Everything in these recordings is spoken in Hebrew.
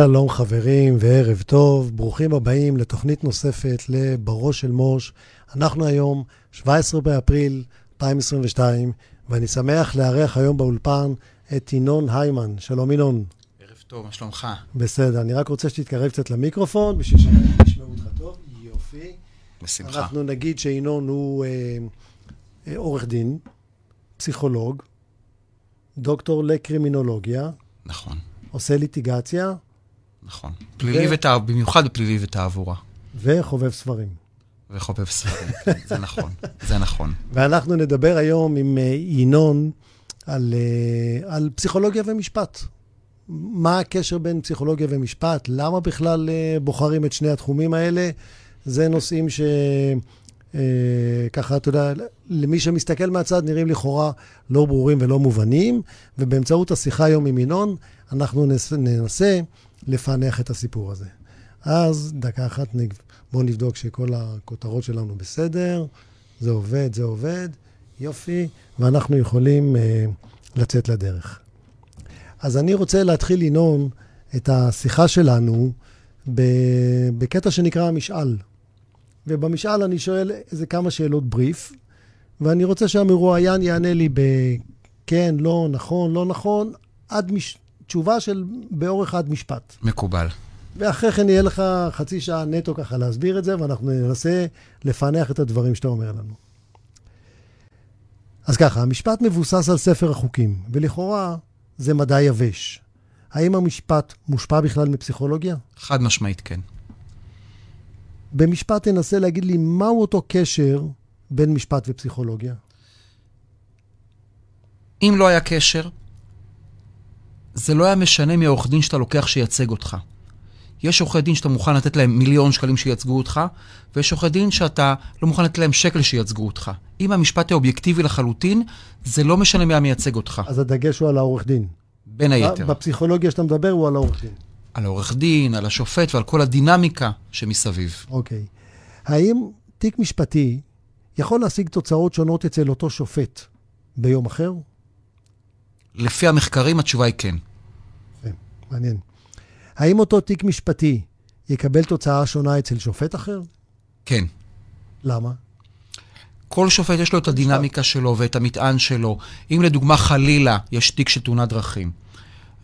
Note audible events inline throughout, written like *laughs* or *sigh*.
שלום חברים וערב טוב, ברוכים הבאים לתוכנית נוספת לבראש של מוש. אנחנו היום 17 באפריל 2022, ואני שמח לארח היום באולפן את ינון היימן. שלום ינון. ערב טוב, מה שלומך? בסדר, אני רק רוצה שתתקרב קצת למיקרופון, בשביל שישמעו אותך טוב. יופי. בשמחה. אנחנו נגיד שינון הוא אה, אה, עורך דין, פסיכולוג, דוקטור לקרימינולוגיה, נכון, עושה ליטיגציה נכון. פלילי ותעבורה, במיוחד בפלילי ותעבורה. וחובב ספרים. וחובב ספרים, כן, זה נכון, זה נכון. ואנחנו נדבר היום עם אה, ינון על, אה, על פסיכולוגיה ומשפט. מה הקשר בין פסיכולוגיה ומשפט? למה בכלל אה, בוחרים את שני התחומים האלה? זה נושאים ש... ככה, אתה יודע, למי שמסתכל מהצד נראים לכאורה לא ברורים ולא מובנים, ובאמצעות השיחה היום עם ינון, אנחנו ננסה לפענח את הסיפור הזה. אז דקה אחת, בואו נבדוק שכל הכותרות שלנו בסדר, זה עובד, זה עובד, יופי, ואנחנו יכולים uh, לצאת לדרך. אז אני רוצה להתחיל לנאום את השיחה שלנו בקטע שנקרא המשאל. ובמשאל אני שואל איזה כמה שאלות בריף, ואני רוצה שהמרואיין יענה לי בכן, לא, נכון, לא נכון, עד מש... תשובה של באורך עד משפט. מקובל. ואחרי כן יהיה לך חצי שעה נטו ככה להסביר את זה, ואנחנו ננסה לפענח את הדברים שאתה אומר לנו. אז ככה, המשפט מבוסס על ספר החוקים, ולכאורה זה מדע יבש. האם המשפט מושפע בכלל מפסיכולוגיה? חד משמעית כן. במשפט תנסה להגיד לי מהו אותו קשר בין משפט ופסיכולוגיה. אם לא היה קשר, זה לא היה משנה מי העורך דין שאתה לוקח שייצג אותך. יש עורכי דין שאתה מוכן לתת להם מיליון שקלים שייצגו אותך, ויש עורכי דין שאתה לא מוכן לתת להם שקל שייצגו אותך. אם המשפט האובייקטיבי לחלוטין, זה לא משנה מי המייצג אותך. אז הדגש הוא על העורך דין. בין היתר. בפסיכולוגיה שאתה מדבר הוא על העורך דין. על העורך דין, על השופט ועל כל הדינמיקה שמסביב. אוקיי. האם תיק משפטי יכול להשיג תוצאות שונות אצל אותו שופט ביום אחר? לפי המחקרים התשובה היא כן. מעניין. האם אותו תיק משפטי יקבל תוצאה שונה אצל שופט אחר? כן. למה? כל שופט יש לו את הדינמיקה שלו ואת המטען שלו. אם לדוגמה חלילה יש תיק של תאונת דרכים,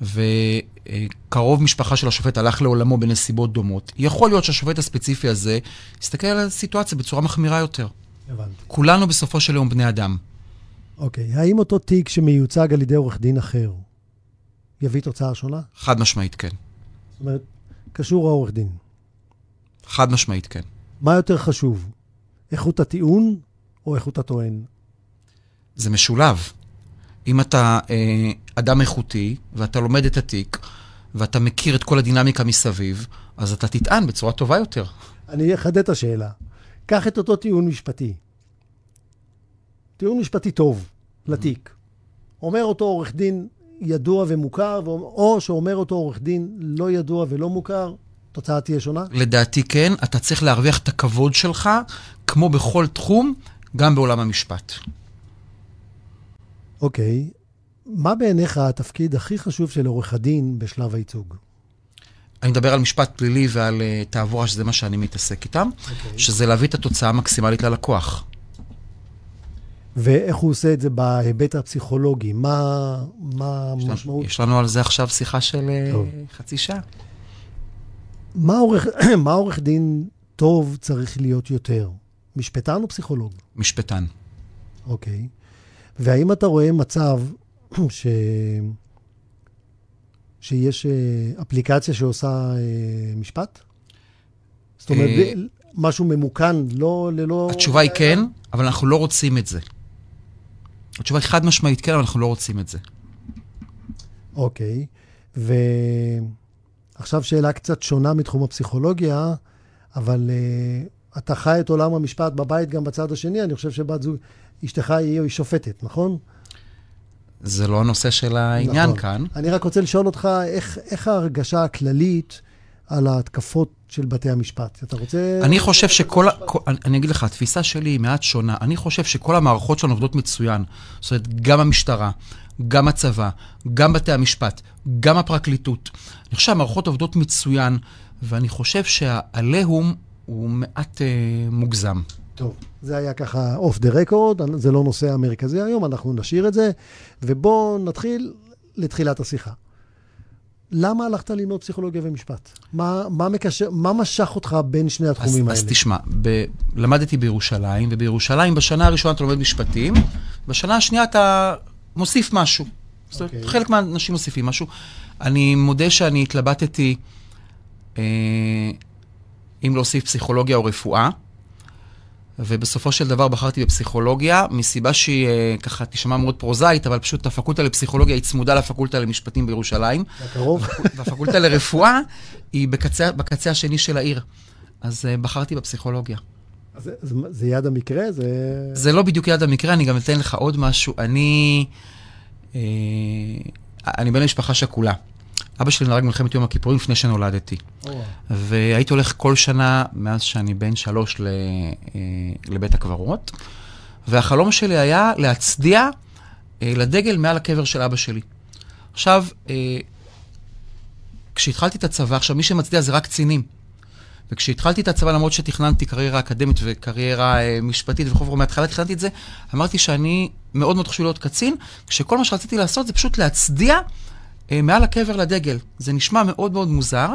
וקרוב משפחה של השופט הלך לעולמו בנסיבות דומות, יכול להיות שהשופט הספציפי הזה יסתכל על הסיטואציה בצורה מחמירה יותר. הבנתי. כולנו בסופו של יום בני אדם. אוקיי. האם אותו תיק שמיוצג על ידי עורך דין אחר יביא תוצאה שונה? חד משמעית כן. זאת אומרת, קשור העורך דין. חד משמעית כן. מה יותר חשוב, איכות הטיעון או איכות הטוען? זה משולב. אם אתה אה, אדם איכותי, ואתה לומד את התיק, ואתה מכיר את כל הדינמיקה מסביב, אז אתה תטען בצורה טובה יותר. אני אחדד את השאלה. קח את אותו טיעון משפטי. טיעון משפטי טוב לתיק. אומר אותו עורך דין ידוע ומוכר, או שאומר אותו עורך דין לא ידוע ולא מוכר, התוצאה תהיה שונה? לדעתי כן. אתה צריך להרוויח את הכבוד שלך, כמו בכל תחום, גם בעולם המשפט. אוקיי. מה בעיניך התפקיד הכי חשוב של עורך הדין בשלב הייצוג? אני מדבר על משפט פלילי ועל uh, תעבורה, שזה מה שאני מתעסק איתם, okay. אוקיי. שזה להביא את התוצאה המקסימלית ללקוח. ואיך הוא עושה את זה בהיבט הפסיכולוגי? מה, המשמעות? יש לנו על זה עכשיו שיחה של אה, טוב. חצי שעה. מה עורך, *clears throat* מה עורך דין טוב צריך להיות יותר? משפטן או פסיכולוג? משפטן. אוקיי. והאם אתה רואה מצב *clears throat* ש... שיש אה, אפליקציה שעושה אה, משפט? זאת אומרת, משהו ממוכן, לא ללא... התשובה היא כן, אבל אנחנו לא רוצים את זה. התשובה היא חד משמעית כן, אבל אנחנו לא רוצים את זה. אוקיי, ועכשיו שאלה קצת שונה מתחום הפסיכולוגיה, אבל uh, אתה חי את עולם המשפט בבית גם בצד השני, אני חושב שבת זוג, אשתך היא, היא שופטת, נכון? זה לא הנושא של העניין נכון. כאן. אני רק רוצה לשאול אותך, איך, איך ההרגשה הכללית על ההתקפות של בתי המשפט. אתה רוצה... אני חושב שכל... כל, אני אגיד לך, התפיסה שלי היא מעט שונה. אני חושב שכל המערכות שלנו עובדות מצוין. זאת אומרת, גם המשטרה, גם הצבא, גם בתי המשפט, גם הפרקליטות. אני חושב שהמערכות עובדות מצוין, ואני חושב שהעליהום הוא מעט אה, מוגזם. טוב, זה היה ככה אוף דה רקורד, זה לא נושא המרכזי היום, אנחנו נשאיר את זה, ובואו נתחיל לתחילת השיחה. למה הלכת ללמוד פסיכולוגיה ומשפט? מה, מה, מקשר, מה משך אותך בין שני התחומים אז, האלה? אז תשמע, ב, למדתי בירושלים, ובירושלים בשנה הראשונה אתה לומד משפטים, בשנה השנייה אתה מוסיף משהו. זאת אומרת, אוקיי. חלק מהאנשים מוסיפים משהו. אני מודה שאני התלבטתי אה, אם להוסיף פסיכולוגיה או רפואה, ובסופו של דבר בחרתי בפסיכולוגיה, מסיבה שהיא אה, ככה תשמע מאוד פרוזאית, אבל פשוט הפקולטה לפסיכולוגיה היא צמודה לפקולטה למשפטים בירושלים. הקרוב? *laughs* והפקולטה לרפואה היא בקצה, בקצה השני של העיר. אז uh, בחרתי בפסיכולוגיה. זה, זה, זה יד המקרה? זה... זה לא בדיוק יד המקרה, אני גם אתן לך עוד משהו. אני... אה, אני בן למשפחה שכולה. אבא שלי נהרג במלחמת יום הכיפורים לפני שנולדתי. והייתי הולך כל שנה, מאז שאני בן שלוש, ל, אה, לבית הקברות, והחלום שלי היה להצדיע אה, לדגל מעל הקבר של אבא שלי. עכשיו, אה, כשהתחלתי את הצבא, עכשיו מי שמצדיע זה רק קצינים. וכשהתחלתי את הצבא, למרות שתכננתי קריירה אקדמית וקריירה משפטית וכו', מההתחלה תכננתי את זה, אמרתי שאני מאוד מאוד חשוב להיות קצין, כשכל מה שרציתי לעשות זה פשוט להצדיע מעל הקבר לדגל. זה נשמע מאוד מאוד מוזר,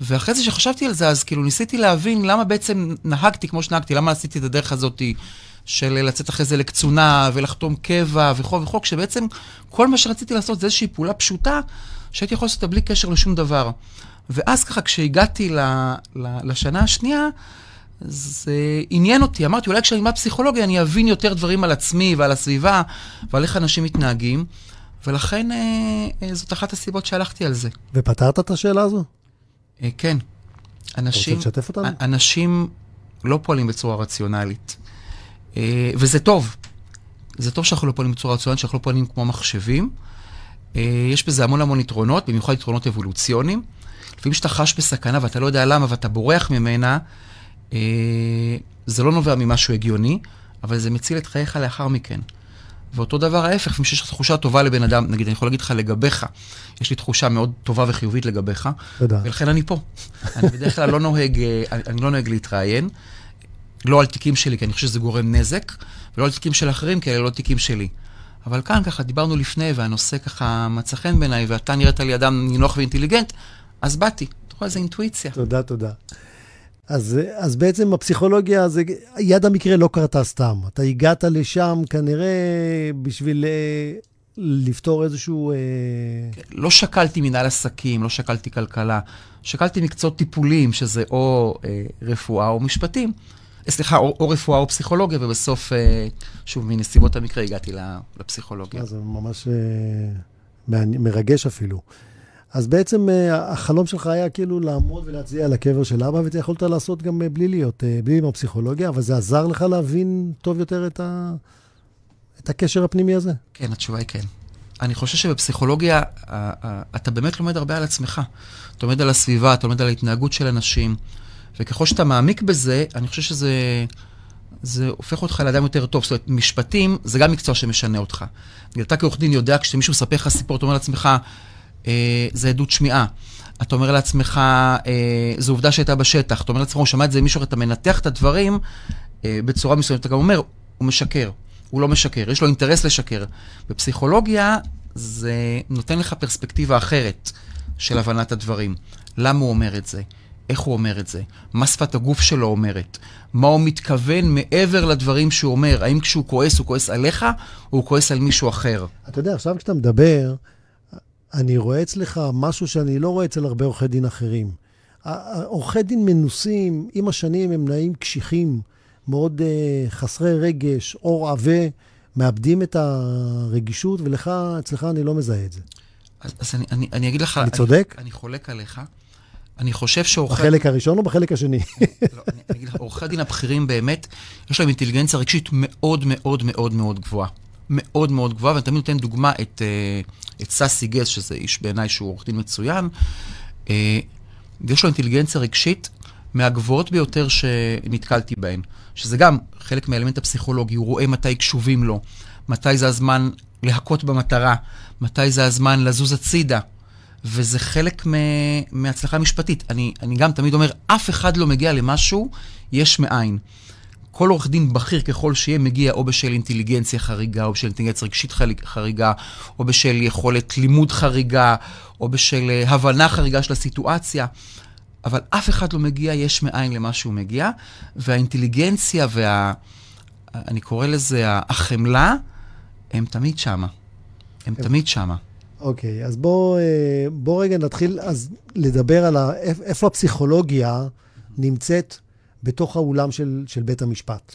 ואחרי זה שחשבתי על זה, אז כאילו ניסיתי להבין למה בעצם נהגתי כמו שנהגתי, למה עשיתי את הדרך הזאת של לצאת אחרי זה לקצונה ולחתום קבע וכו' וכו', כשבעצם כל מה שרציתי לעשות זה איזושהי פעולה פשוטה, שהייתי יכול לעשות אותה בלי קשר לשום דבר. ואז ככה, כשהגעתי ל, ל, לשנה השנייה, זה עניין אותי. אמרתי, אולי כשאני אלמד פסיכולוגיה אני אבין יותר דברים על עצמי ועל הסביבה ועל איך אנשים מתנהגים, ולכן אה, אה, זאת אחת הסיבות שהלכתי על זה. ופתרת את השאלה הזו? אה, כן. אנשים, רוצה לשתף אותנו? אנשים לא פועלים בצורה רציונלית. אה, וזה טוב. זה טוב שאנחנו לא פועלים בצורה רציונלית, שאנחנו לא פועלים כמו מחשבים. אה, יש בזה המון המון יתרונות, במיוחד יתרונות אבולוציוניים. לפעמים כשאתה חש בסכנה ואתה לא יודע למה ואתה בורח ממנה, אה, זה לא נובע ממשהו הגיוני, אבל זה מציל את חייך לאחר מכן. ואותו דבר ההפך, לפעמים שיש לך תחושה טובה לבן אדם, נגיד, אני יכול להגיד לך לגביך, יש לי תחושה מאוד טובה וחיובית לגביך, תודה. ולכן אני פה. אני בדרך כלל לא נוהג, אה, אני, אני לא נוהג להתראיין, לא על תיקים שלי, כי אני חושב שזה גורם נזק, ולא על תיקים של אחרים, כי אלה לא תיקים שלי. אבל כאן ככה דיברנו לפני, והנושא ככה מצא חן בעיניי, ואתה נראית לי אדם נינוח ואינטליגנט, אז באתי. אתה רואה איזה אינטואיציה. תודה, תודה. אז, אז בעצם הפסיכולוגיה, זה, יד המקרה לא קרתה סתם. אתה הגעת לשם כנראה בשביל אה, לפתור איזשהו... אה, לא שקלתי מנהל עסקים, לא שקלתי כלכלה, שקלתי מקצועות טיפוליים, שזה או אה, רפואה או משפטים. אה, סליחה, או, או רפואה או פסיכולוגיה, ובסוף, אה, שוב, מנסיבות המקרה הגעתי לפסיכולוגיה. זה ממש אה, מרגש אפילו. אז בעצם אה, החלום שלך היה כאילו לעמוד ולהצדיע על הקבר של אבא, ואת זה יכולת לעשות גם אה, בלי להיות, אה, בלי עם הפסיכולוגיה, אבל זה עזר לך להבין טוב יותר את, ה... את הקשר הפנימי הזה. כן, התשובה היא כן. אני חושב שבפסיכולוגיה אתה באמת לומד הרבה על עצמך. אתה לומד על הסביבה, אתה לומד על ההתנהגות של אנשים, וככל שאתה מעמיק בזה, אני חושב שזה זה הופך אותך לאדם יותר טוב. זאת אומרת, משפטים זה גם מקצוע שמשנה אותך. אתה כעורך דין יודע, כשמישהו מספר לך סיפור, אתה אומר לעצמך, זה עדות שמיעה. אתה אומר לעצמך, אה, זו עובדה שהייתה בשטח. אתה אומר לעצמך, הוא שמע את זה ממישהו, אתה מנתח את הדברים אה, בצורה מסוימת. אתה גם אומר, הוא משקר. הוא לא משקר, יש לו אינטרס לשקר. בפסיכולוגיה זה נותן לך פרספקטיבה אחרת של הבנת הדברים. למה הוא אומר את זה? איך הוא אומר את זה? מה שפת הגוף שלו אומרת? מה הוא מתכוון מעבר לדברים שהוא אומר? האם כשהוא כועס, הוא כועס עליך, או הוא כועס על מישהו אחר? אתה יודע, עכשיו כשאתה מדבר, אני רואה אצלך משהו שאני לא רואה אצל הרבה עורכי דין אחרים. עורכי דין מנוסים, עם השנים הם נעים קשיחים, מאוד uh, חסרי רגש, עור עבה, מאבדים את הרגישות, ולך, אצלך אני לא מזהה את זה. אז, אז אני, אני, אני אגיד לך... אני צודק? אני, אני חולק עליך. אני חושב שעורכי... בחלק הראשון או בחלק השני? לא, אני, אני אגיד לך, עורכי הדין הבכירים באמת, יש להם אינטליגנציה רגשית מאוד מאוד מאוד מאוד גבוהה. מאוד מאוד גבוהה, ואני תמיד נותן דוגמה את, אה, את ססי גז, שזה איש בעיניי שהוא עורך דין מצוין. אה, ויש לו אינטליגנציה רגשית מהגבוהות ביותר שנתקלתי בהן, שזה גם חלק מהאלמנט הפסיכולוגי, הוא רואה מתי קשובים לו, מתי זה הזמן להכות במטרה, מתי זה הזמן לזוז הצידה. וזה חלק מהצלחה משפטית. אני, אני גם תמיד אומר, אף אחד לא מגיע למשהו יש מאין. כל עורך דין בכיר ככל שיהיה מגיע או בשל אינטליגנציה חריגה, או בשל אינטליגנציה רגשית חריגה, או בשל יכולת לימוד חריגה, או בשל אה, הבנה חריגה של הסיטואציה. אבל אף אחד לא מגיע יש מאין למה שהוא מגיע, והאינטליגנציה וה... אני קורא לזה החמלה, הם תמיד שמה. הם תמיד שמה. אוקיי, אז בוא, אה, בוא רגע נתחיל אז לדבר על ה, איפה הפסיכולוגיה נמצאת בתוך האולם של, של בית המשפט.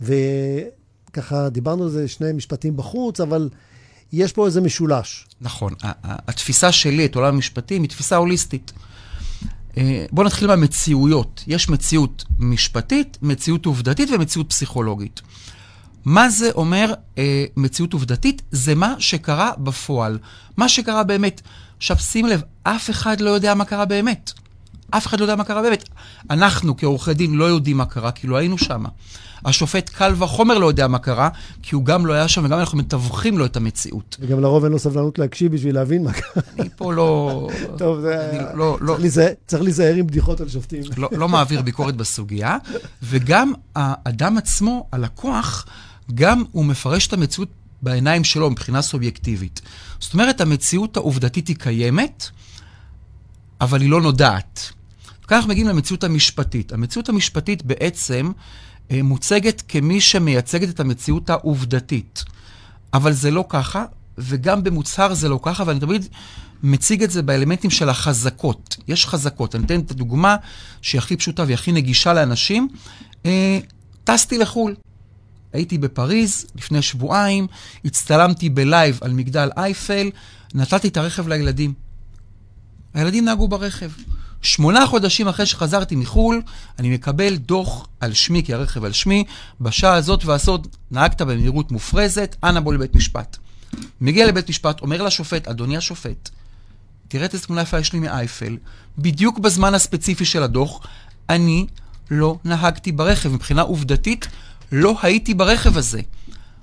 וככה, דיברנו על זה שני משפטים בחוץ, אבל יש פה איזה משולש. נכון. התפיסה שלי את עולם המשפטים היא תפיסה הוליסטית. אה, בואו נתחיל מהמציאויות. יש מציאות משפטית, מציאות עובדתית ומציאות פסיכולוגית. מה זה אומר אה, מציאות עובדתית? זה מה שקרה בפועל. מה שקרה באמת. עכשיו, שים לב, אף אחד לא יודע מה קרה באמת. אף אחד לא יודע מה קרה באמת. אנחנו כעורכי דין לא יודעים מה קרה, כי לא היינו שם. השופט קל וחומר לא יודע מה קרה, כי הוא גם לא היה שם, וגם אנחנו מתווכים לו את המציאות. וגם לרוב אין לו סבלנות להקשיב בשביל להבין מה קרה. אני פה לא... *laughs* טוב, זה... לא, לא... צריך, להיזהר, צריך להיזהר עם בדיחות על שופטים. לא, לא מעביר ביקורת בסוגיה, וגם האדם עצמו, הלקוח, גם הוא מפרש את המציאות בעיניים שלו מבחינה סובייקטיבית. זאת אומרת, המציאות העובדתית היא קיימת, אבל היא לא נודעת. אנחנו מגיעים למציאות המשפטית. המציאות המשפטית בעצם אה, מוצגת כמי שמייצגת את המציאות העובדתית. אבל זה לא ככה, וגם במוצהר זה לא ככה, ואני תמיד מציג את זה באלמנטים של החזקות. יש חזקות. אני אתן את הדוגמה שהיא הכי פשוטה והיא הכי נגישה לאנשים. אה, טסתי לחו"ל. הייתי בפריז לפני שבועיים, הצטלמתי בלייב על מגדל אייפל, נתתי את הרכב לילדים. הילדים נהגו ברכב. שמונה חודשים אחרי שחזרתי מחו"ל, אני מקבל דוח על שמי, כי הרכב על שמי, בשעה הזאת והסוד נהגת במהירות מופרזת, אנא בוא לבית משפט. מגיע לבית משפט, אומר לשופט, אדוני השופט, תראה את התמונה יפה יש לי מאייפל, בדיוק בזמן הספציפי של הדוח, אני לא נהגתי ברכב. מבחינה עובדתית, לא הייתי ברכב הזה.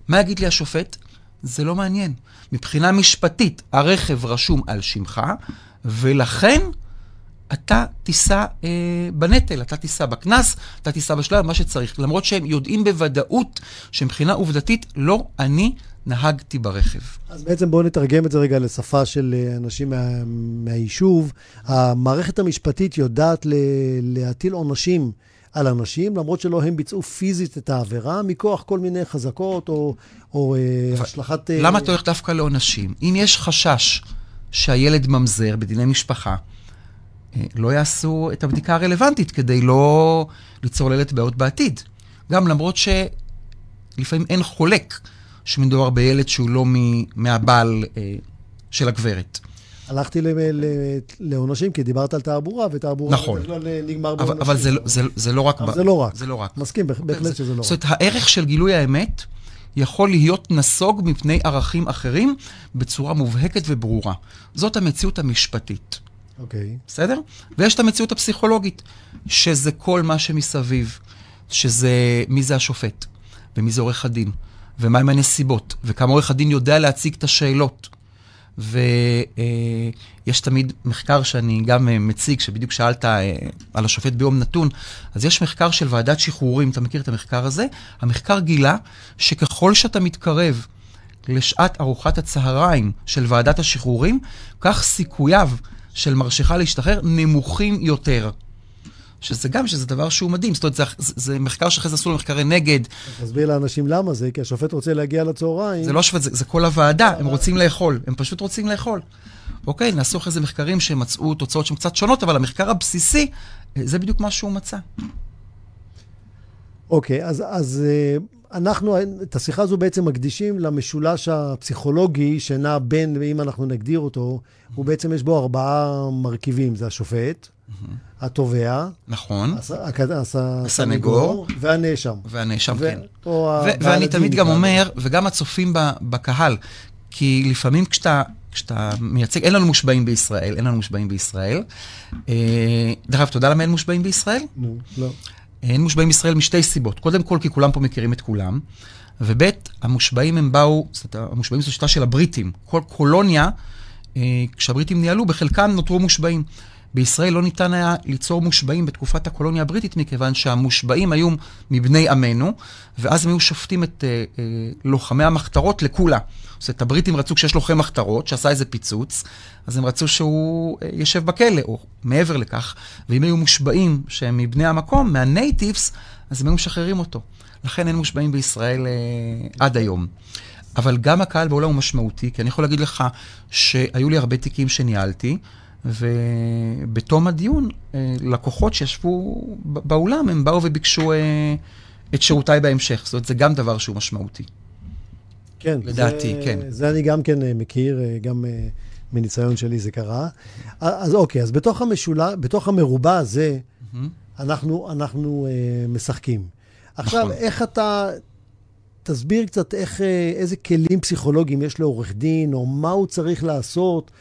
מה יגיד לי השופט? זה לא מעניין. מבחינה משפטית, הרכב רשום על שמך, ולכן אתה תישא אה, בנטל, אתה תישא בקנס, אתה תישא בשלב, מה שצריך. למרות שהם יודעים בוודאות שמבחינה עובדתית, לא אני נהגתי ברכב. אז בעצם בואו נתרגם את זה רגע לשפה של אה, אנשים מה, מהיישוב. המערכת המשפטית יודעת ל, להטיל עונשים. על אנשים, למרות שלא הם ביצעו פיזית את העבירה, מכוח כל מיני חזקות או, או אה, השלכת... למה אתה הולך דווקא לעונשים? אם יש חשש שהילד ממזר בדיני משפחה, אה, לא יעשו את הבדיקה הרלוונטית כדי לא ליצור לילד בעיות בעתיד. גם למרות שלפעמים אין חולק שמדובר בילד שהוא לא מהבעל אה, של הגברת. הלכתי לעונשים, כי דיברת על תעבורה, ותעבורה נכון. נגמר בעונשים. אבל, זה, לא- זה, זה לא רק... אבל זה לא רק. זה לא רק. מסכים, בהחלט שזה לא רק. זאת אומרת, הערך של גילוי האמת יכול להיות נסוג מפני ערכים אחרים בצורה מובהקת וברורה. זאת המציאות המשפטית. אוקיי. Okay. בסדר? ויש את המציאות הפסיכולוגית, שזה כל מה שמסביב, שזה מי זה השופט, ומי זה עורך הדין, ומהם הנסיבות, וכמה עורך הדין יודע להציג את השאלות. ויש תמיד מחקר שאני גם אה, מציג, שבדיוק שאלת אה, על השופט ביום נתון, אז יש מחקר של ועדת שחרורים, אתה מכיר את המחקר הזה? המחקר גילה שככל שאתה מתקרב לשעת ארוחת הצהריים של ועדת השחרורים, כך סיכוייו של מרשך להשתחרר נמוכים יותר. שזה גם, שזה דבר שהוא מדהים. זאת אומרת, זה, זה, מחקר שאחרי זה עשו לו מחקרי נגד. תסביר לאנשים למה זה, כי השופט רוצה להגיע לצהריים. זה לא השופט, זה, זה כל הוועדה, הם רוצים לאכול. הם פשוט רוצים לאכול. אוקיי, נעשו אחרי זה מחקרים שמצאו תוצאות שהן קצת שונות, אבל המחקר הבסיסי, זה בדיוק מה שהוא מצא. אוקיי, אז, אז אה, אנחנו את השיחה הזו בעצם מקדישים למשולש הפסיכולוגי שנע בין, אם אנחנו נגדיר אותו, הוא בעצם יש בו ארבעה מרכיבים. זה השופט, התובע, נכון, הסנגור והנאשם. והנאשם, כן. ואני תמיד גם אומר, וגם הצופים בקהל, כי לפעמים כשאתה כשאתה מייצג, אין לנו מושבעים בישראל, אין לנו מושבעים בישראל. אה, דרך אגב, יודע למה אין מושבעים בישראל? לא. אין מושבעים בישראל משתי סיבות. קודם כל, כי כולם פה מכירים את כולם, וב', המושבעים הם באו, זאת אומרת, המושבעים זו שיטה של הבריטים. כל קולוניה, אה, כשהבריטים ניהלו, בחלקם נותרו מושבעים. בישראל לא ניתן היה ליצור מושבעים בתקופת הקולוניה הבריטית, מכיוון שהמושבעים היו מבני עמנו, ואז הם היו שופטים את אה, אה, לוחמי המחתרות לקולה. זאת אומרת, הבריטים רצו כשיש לוחם מחתרות, שעשה איזה פיצוץ, אז הם רצו שהוא אה, יושב בכלא, או מעבר לכך, ואם היו מושבעים שהם מבני המקום, מהנייטיבס, אז הם היו משחררים אותו. לכן אין מושבעים בישראל אה, עד היום. אבל גם הקהל בעולם הוא משמעותי, כי אני יכול להגיד לך שהיו לי הרבה תיקים שניהלתי, ובתום הדיון, אה, לקוחות שישבו באולם, הם באו וביקשו אה, את שירותיי בהמשך. זאת אומרת, זה גם דבר שהוא משמעותי. כן. לדעתי, זה, כן. זה אני גם כן אה, מכיר, גם מניסיון שלי זה קרה. אז אוקיי, אז בתוך, המשולה, בתוך המרובע הזה, אנחנו, אנחנו אה, משחקים. עכשיו, נכון. איך אתה... תסביר קצת איך, איזה כלים פסיכולוגיים יש לעורך דין, או מה הוא צריך לעשות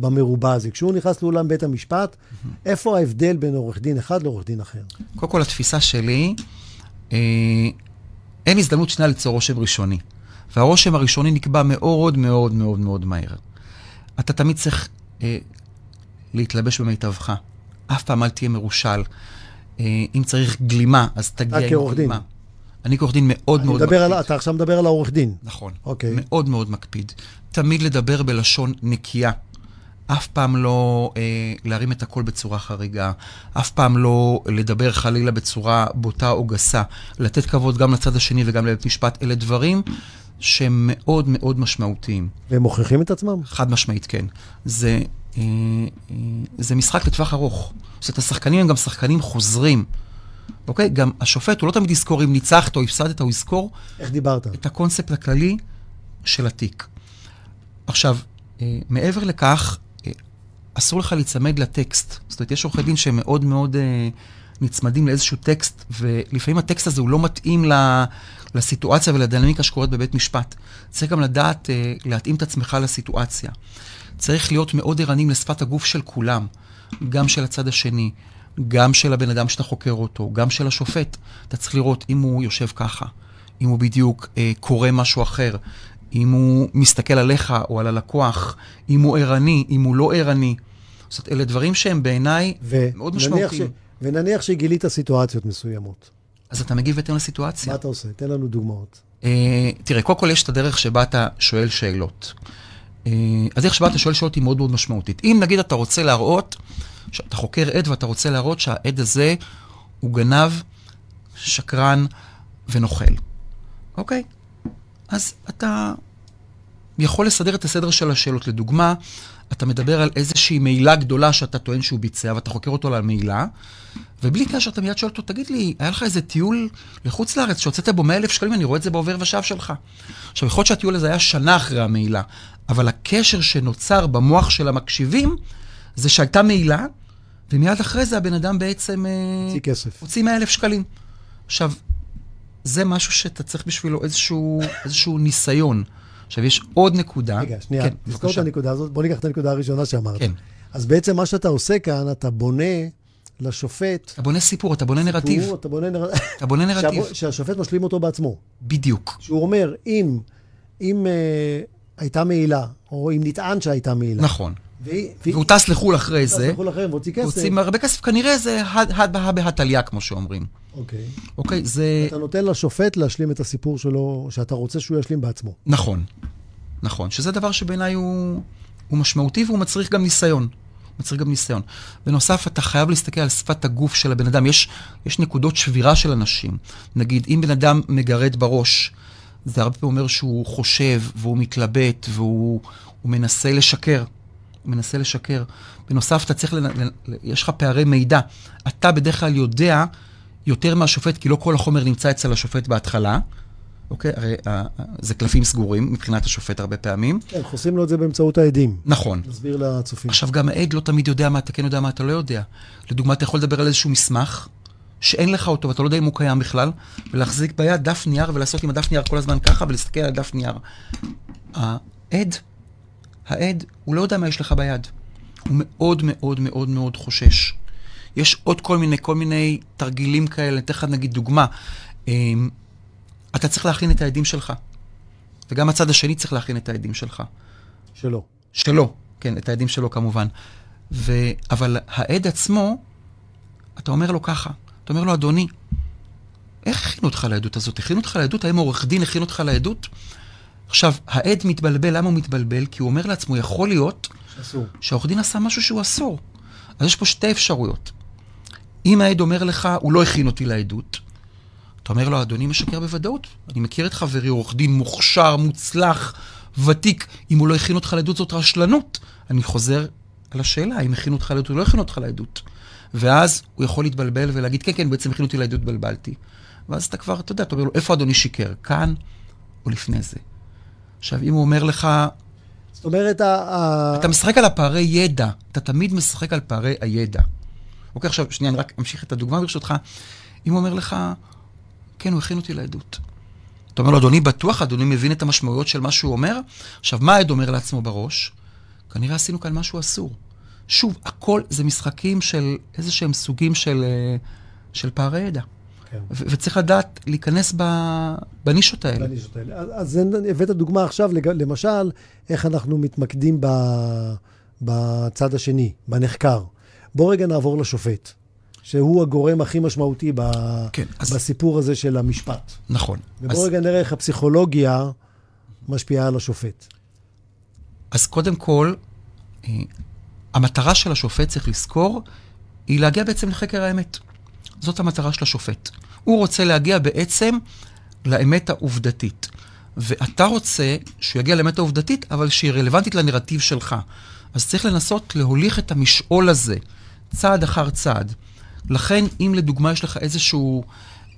במרובע הזה. כשהוא נכנס לאולם בית המשפט, איפה ההבדל בין עורך דין אחד לעורך דין אחר? קודם כל, התפיסה שלי, אה, אין הזדמנות שנייה ליצור רושם ראשוני. והרושם הראשוני נקבע מאוד מאוד מאוד מאוד מהר. אתה תמיד צריך אה, להתלבש במיטבך. אף פעם אל תהיה מרושל. אה, אם צריך גלימה, אז תגיע עם כעורך דין. גלימה. אני כעורך דין מאוד מאוד מקפיד. על, אתה עכשיו מדבר על העורך דין. נכון. אוקיי. מאוד מאוד מקפיד. תמיד לדבר בלשון נקייה. אף פעם לא אה, להרים את הקול בצורה חריגה, אף פעם לא לדבר חלילה בצורה בוטה או גסה, לתת כבוד גם לצד השני וגם לבית משפט, אלה דברים שהם מאוד מאוד משמעותיים. והם מוכיחים את עצמם? חד משמעית כן. זה, אה, אה, זה משחק לטווח ארוך. זאת אומרת, השחקנים הם גם שחקנים חוזרים. אוקיי? גם השופט, הוא לא תמיד יזכור אם ניצחת או הפסדת, הוא יזכור איך דיברת? את הקונספט הכללי של התיק. עכשיו, אה, מעבר לכך, אסור לך להיצמד לטקסט. זאת אומרת, יש עורכי דין שהם מאוד מאוד אה, נצמדים לאיזשהו טקסט, ולפעמים הטקסט הזה הוא לא מתאים ל, לסיטואציה ולדינמיקה שקורית בבית משפט. צריך גם לדעת אה, להתאים את עצמך לסיטואציה. צריך להיות מאוד ערניים לשפת הגוף של כולם, גם של הצד השני, גם של הבן אדם שאתה חוקר אותו, גם של השופט. אתה צריך לראות אם הוא יושב ככה, אם הוא בדיוק אה, קורא משהו אחר, אם הוא מסתכל עליך או על הלקוח, אם הוא ערני, אם הוא לא ערני. זאת אומרת, אלה דברים שהם בעיניי מאוד ונניח משמעותיים. ש... ונניח שגילית סיטואציות מסוימות. אז אתה מגיב בהתאם לסיטואציה. מה אתה עושה? תן לנו דוגמאות. אה, תראה, קודם כל יש את הדרך שבה אתה שואל שאלות. אה, הדרך שבה אתה שואל שאלות היא מאוד מאוד משמעותית. אם נגיד אתה רוצה להראות, שאתה חוקר עד ואתה רוצה להראות שהעד הזה הוא גנב, שקרן ונוכל, אוקיי? אז אתה יכול לסדר את הסדר של השאלות. לדוגמה, אתה מדבר על איזושהי מעילה גדולה שאתה טוען שהוא ביצע, ואתה חוקר אותו על המעילה, ובלי קשר אתה מיד שואל אותו, תגיד לי, היה לך איזה טיול לחוץ לארץ שהוצאת בו 100 אלף שקלים, אני רואה את זה בעובר ושב שלך. עכשיו, יכול להיות שהטיול הזה היה שנה אחרי המעילה, אבל הקשר שנוצר במוח של המקשיבים, זה שהייתה מעילה, ומיד אחרי זה הבן אדם בעצם... אה, הוציא כסף. הוציא 100 אלף שקלים. עכשיו, זה משהו שאתה צריך בשבילו איזשהו, איזשהו ניסיון. עכשיו, יש עוד נקודה. רגע, שנייה, כן, תזכור את. הנקודה הזאת. בוא ניקח את הנקודה הראשונה שאמרת. כן. אז בעצם מה שאתה עושה כאן, אתה בונה לשופט... אתה בונה סיפור, אתה בונה נרטיב. סיפור, אתה בונה נר... אתה בונה *laughs* נרטיב. שהשופט משלים אותו בעצמו. בדיוק. שהוא אומר, אם, אם אה, הייתה מעילה, או אם נטען שהייתה מעילה, נכון. והיא... והוא טס לחו"ל אחרי זה, הלכו לכם והוציא כסף, הוציא הרבה כסף, כנראה זה הד בהא בהתליה, כמו שאומרים. אוקיי. אוקיי, זה... אתה נותן לשופט להשלים את הסיפור שלו, שאתה רוצה שהוא ישלים בעצמו. נכון. נכון. שזה דבר שבעיניי הוא, משמעותי והוא מצריך גם ניסיון. מצריך גם ניסיון. בנוסף, אתה חייב להסתכל על שפת הגוף של הבן אדם. יש, יש נקודות שבירה של אנשים. נגיד, אם בן אדם מגרד בראש, זה הרבה פעמים אומר שהוא חושב והוא מתלבט והוא הוא מנסה לשקר. מנסה לשקר. בנוסף, אתה צריך, לנ... יש לך פערי מידע. אתה בדרך כלל יודע יותר מהשופט, כי לא כל החומר נמצא אצל השופט בהתחלה. אוקיי? הרי אה, אה, זה קלפים סגורים מבחינת השופט הרבה פעמים. כן, חוסים לו את זה באמצעות העדים. נכון. נסביר לצופים. עכשיו, גם העד לא תמיד יודע מה אתה כן יודע, מה אתה לא יודע. לדוגמה, אתה יכול לדבר על איזשהו מסמך, שאין לך אותו ואתה לא יודע אם הוא קיים בכלל, ולהחזיק ביד דף נייר ולעשות עם הדף נייר כל הזמן ככה ולהסתכל על הדף נייר. העד, העד, הוא לא יודע מה יש לך ביד. הוא מאוד מאוד מאוד מאוד חושש. יש עוד כל מיני, כל מיני תרגילים כאלה, אתן לך נגיד דוגמה. אמ, אתה צריך להכין את העדים שלך, וגם הצד השני צריך להכין את העדים שלך. שלו. שלו, כן, את העדים שלו כמובן. ו... אבל העד עצמו, אתה אומר לו ככה, אתה אומר לו, אדוני, איך הכינו אותך לעדות הזאת? הכינו אותך לעדות? האם עורך דין הכין אותך לעדות? עכשיו, העד מתבלבל, למה הוא מתבלבל? כי הוא אומר לעצמו, יכול להיות. שהעורך דין עשה משהו שהוא אסור. אז יש פה שתי אפשרויות. אם העד אומר לך, הוא לא הכין אותי לעדות, אתה אומר לו, אדוני משקר בוודאות. אני מכיר את חברי, עורך דין מוכשר, מוצלח, ותיק. אם הוא לא הכין אותך לעדות, זאת רשלנות. אני חוזר על השאלה, האם הכינו אותך לעדות או לא הכינו אותך לעדות. ואז הוא יכול להתבלבל ולהגיד, כן, כן, בעצם הכינו אותי לעדות, בלבלתי. ואז אתה כבר, אתה יודע, אתה אומר לו, איפה אדוני שיקר? כאן או לפני זה? עכשיו, אם הוא אומר לך, זאת אומרת, ה- אתה משחק על הפערי ידע, אתה תמיד משחק על פערי הידע. אוקיי, עכשיו, שנייה, אני רק אמשיך את הדוגמה ברשותך. אם הוא אומר לך, כן, הוא הכין אותי לעדות. אתה אומר לו, אדוני בטוח, אדוני מבין את המשמעויות של מה שהוא אומר? עכשיו, מה העד אומר לעצמו בראש? כנראה עשינו כאן משהו אסור. שוב, הכל זה משחקים של איזה שהם סוגים של, אה, של פערי ידע. כן. וצריך לדעת להיכנס ב- בנישות האלה. בנישות האלה. אז- אז הבאת דוגמה עכשיו, לג- למשל, איך אנחנו מתמקדים ב- בצד השני, בנחקר. בוא רגע נעבור לשופט, שהוא הגורם הכי משמעותי ב- כן, אז בסיפור הזה של המשפט. נכון. ובוא אז- רגע נראה איך הפסיכולוגיה משפיעה על השופט. אז קודם כל, אה, המטרה של השופט, צריך לזכור, היא להגיע בעצם לחקר האמת. זאת המטרה של השופט. הוא רוצה להגיע בעצם לאמת העובדתית. ואתה רוצה שהוא יגיע לאמת העובדתית, אבל שהיא רלוונטית לנרטיב שלך. אז צריך לנסות להוליך את המשעול הזה, צעד אחר צעד. לכן, אם לדוגמה יש לך איזשהו,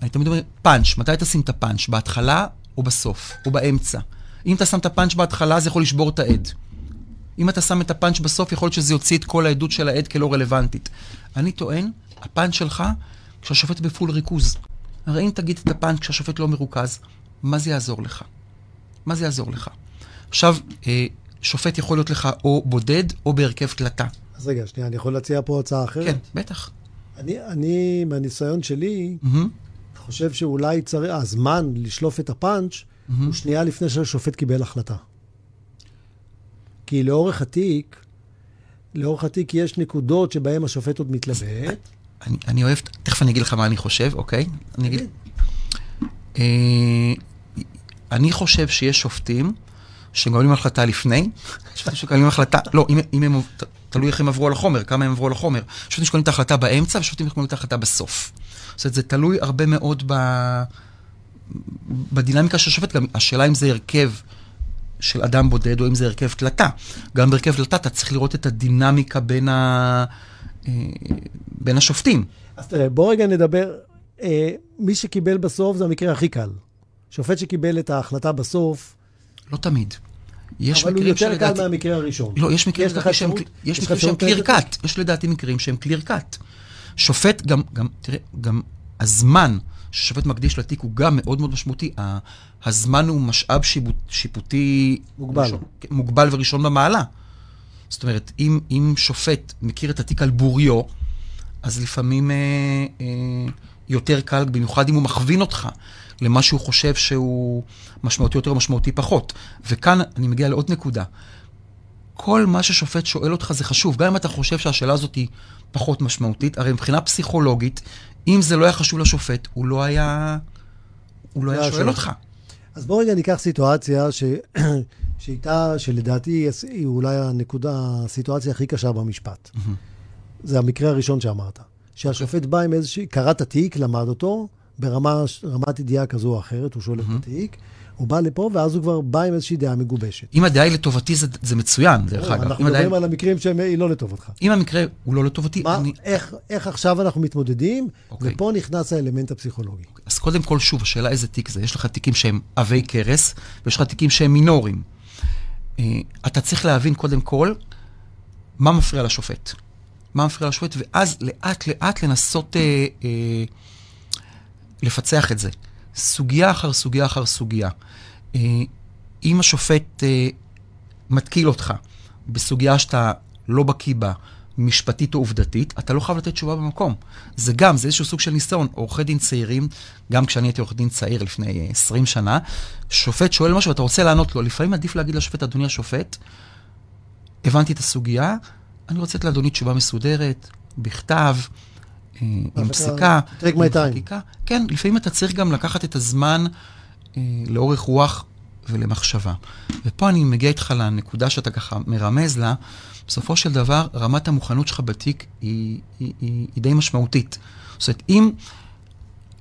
אני תמיד אומר, פאנץ', מתי תשים את הפאנץ'? בהתחלה או בסוף? או באמצע? אם אתה שם את הפאנץ' בהתחלה, זה יכול לשבור את העד. אם אתה שם את הפאנץ' בסוף, יכול להיות שזה יוציא את כל העדות של העד כלא רלוונטית. אני טוען, הפאנץ' שלך, כשהשופט בפול ריכוז. הרי אם תגיד את הפאנץ' כשהשופט לא מרוכז, מה זה יעזור לך? מה זה יעזור לך? עכשיו, אה, שופט יכול להיות לך או בודד או בהרכב קלטה. אז רגע, שנייה, אני יכול להציע פה הצעה אחרת? כן, בטח. אני, אני, מהניסיון שלי, מהמם. חושב שאולי צריך, הזמן לשלוף את הפאנץ' הוא שנייה לפני שהשופט קיבל החלטה. כי לאורך התיק, לאורך התיק יש נקודות שבהן השופט עוד מתלבט. אני, אני אוהב, תכף אני אגיד לך מה אני חושב, אוקיי? אני אגיד... אה, אני חושב שיש שופטים שמקבלים החלטה לפני, שופטים שמקבלים החלטה, לא, אם, אם הם, תלוי איך הם עברו על החומר, כמה הם עברו על החומר. שופטים שמקבלים את ההחלטה באמצע ושופטים שמקבלים את ההחלטה בסוף. זאת אומרת, זה תלוי הרבה מאוד ב, בדינמיקה של השופט, גם השאלה אם זה הרכב של אדם בודד או אם זה הרכב קלטה. גם בהרכב קלטה אתה צריך לראות את הדינמיקה בין, ה, בין השופטים. אז תראה, בוא רגע נדבר, אה, מי שקיבל בסוף זה המקרה הכי קל. שופט שקיבל את ההחלטה בסוף, לא תמיד. יש אבל הוא יותר קל שלדעתי... מהמקרה הראשון. לא, יש מקרים יש לדעתי שהם, יש יש מקרים שהם קליר קאט. יש לדעתי מקרים שהם קליר קאט. שופט גם, גם, תראה, גם הזמן ששופט מקדיש לתיק הוא גם מאוד מאוד משמעותי. הזמן הוא משאב שיפוט, שיפוטי... מוגבל. ראשון, מוגבל וראשון במעלה. זאת אומרת, אם, אם שופט מכיר את התיק על בוריו, אז לפעמים אה, אה, יותר קל, במיוחד אם הוא מכווין אותך למה שהוא חושב שהוא משמעותי יותר או משמעותי פחות. וכאן אני מגיע לעוד נקודה. כל מה ששופט שואל אותך זה חשוב, גם אם אתה חושב שהשאלה הזאת היא פחות משמעותית, הרי מבחינה פסיכולוגית, אם זה לא היה חשוב לשופט, הוא לא היה, הוא לא לא היה שואל שואל. אותך. אז בוא רגע ניקח סיטואציה ש... שאיתה, שלדעתי היא אולי הנקודה, הסיטואציה הכי קשה במשפט. זה המקרה הראשון שאמרת. שהשופט בא עם איזושהי, קרא את התיק, למד אותו, ברמת ידיעה כזו או אחרת, הוא שולף את התיק, הוא בא לפה, ואז הוא כבר בא עם איזושהי דעה מגובשת. אם הדעה היא לטובתי, זה, זה מצוין, דרך אגב. אנחנו אם, הדעה, מדברים על המקרים שהיא לא לטובתך. אם המקרה הוא לא לטובתי, מה, אני... איך, איך עכשיו אנחנו מתמודדים, אוקיי. ופה נכנס האלמנט הפסיכולוגי. אז קודם כל, שוב, השאלה איזה תיק זה. יש לך תיקים שהם עבי כרס, ויש לך תיקים שהם מינוריים. אה, אתה צריך להבין קודם כל מה מפריע לשופט. מה מפריע לשופט, ואז לאט-לאט לנסות אה, אה, לפצח את זה. סוגיה אחר סוגיה אחר סוגיה. אה, אם השופט אה, מתקיל אותך בסוגיה שאתה לא בקיא בה, משפטית או עובדתית, אתה לא חייב לתת תשובה במקום. זה גם, זה איזשהו סוג של ניסיון. עורכי דין צעירים, גם כשאני הייתי עורך דין צעיר לפני 20 שנה, שופט שואל משהו ואתה רוצה לענות לו, לפעמים עדיף להגיד לשופט, אדוני השופט, הבנתי את הסוגיה, אני רוצה לתת לאדוני תשובה מסודרת, בכתב, אה, עם פסיקה, עם חקיקה. כן, לפעמים אתה צריך גם לקחת את הזמן אה, לאורך רוח ולמחשבה. ופה אני מגיע איתך לנקודה שאתה ככה מרמז לה, בסופו של דבר, רמת המוכנות שלך בתיק היא, היא, היא, היא די משמעותית. זאת אומרת, אם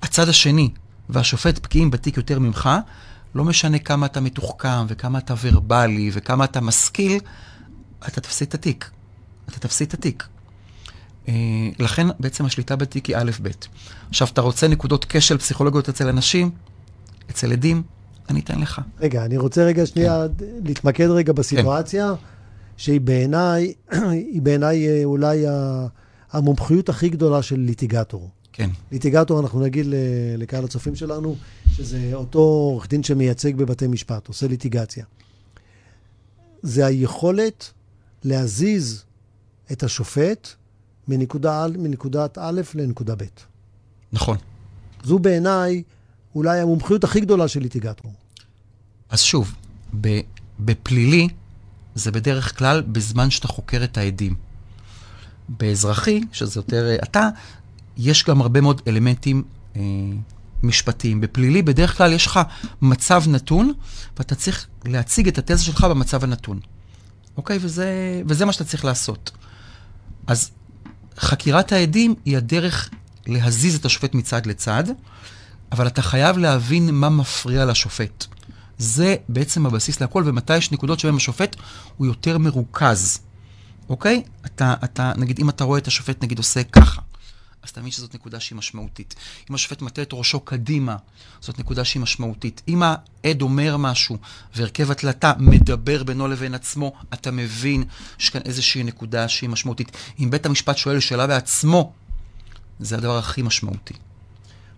הצד השני והשופט בקיאים בתיק יותר ממך, לא משנה כמה אתה מתוחכם וכמה אתה ורבלי וכמה אתה משכיל, אתה תפסיד את התיק. אתה תפסיד את התיק. Uh, לכן בעצם השליטה בתיק היא א'-ב'. עכשיו, אתה רוצה נקודות כשל פסיכולוגיות אצל אנשים, אצל עדים, אני אתן לך. רגע, אני רוצה רגע שנייה כן. להתמקד רגע בסיטואציה, כן. שהיא בעיניי, *clears throat* היא בעיניי אה, אולי המומחיות הכי גדולה של ליטיגטור. כן. ליטיגטור, אנחנו נגיד לקהל הצופים שלנו, שזה אותו עורך דין שמייצג בבתי משפט, עושה ליטיגציה. זה היכולת להזיז את השופט מנקודה, מנקודת א' לנקודה ב'. נכון. זו בעיניי אולי המומחיות הכי גדולה של ליטיגטור. אז שוב, בפלילי זה בדרך כלל בזמן שאתה חוקר את העדים. באזרחי, שזה יותר אה, אתה, יש גם הרבה מאוד אלמנטים אה, משפטיים. בפלילי, בדרך כלל יש לך מצב נתון, ואתה צריך להציג את התזה שלך במצב הנתון. אוקיי? וזה, וזה מה שאתה צריך לעשות. אז חקירת העדים היא הדרך להזיז את השופט מצד לצד, אבל אתה חייב להבין מה מפריע לשופט. זה בעצם הבסיס להכל, ומתי יש נקודות שבהן השופט הוא יותר מרוכז, אוקיי? אתה, אתה, נגיד, אם אתה רואה את השופט, נגיד, עושה ככה, אז תאמין שזאת נקודה שהיא משמעותית. אם השופט מטה את ראשו קדימה, זאת נקודה שהיא משמעותית. אם העד אומר משהו והרכב התלתה מדבר בינו לבין עצמו, אתה מבין שיש כאן איזושהי נקודה שהיא משמעותית. אם בית המשפט שואל שאלה בעצמו, זה הדבר הכי משמעותי.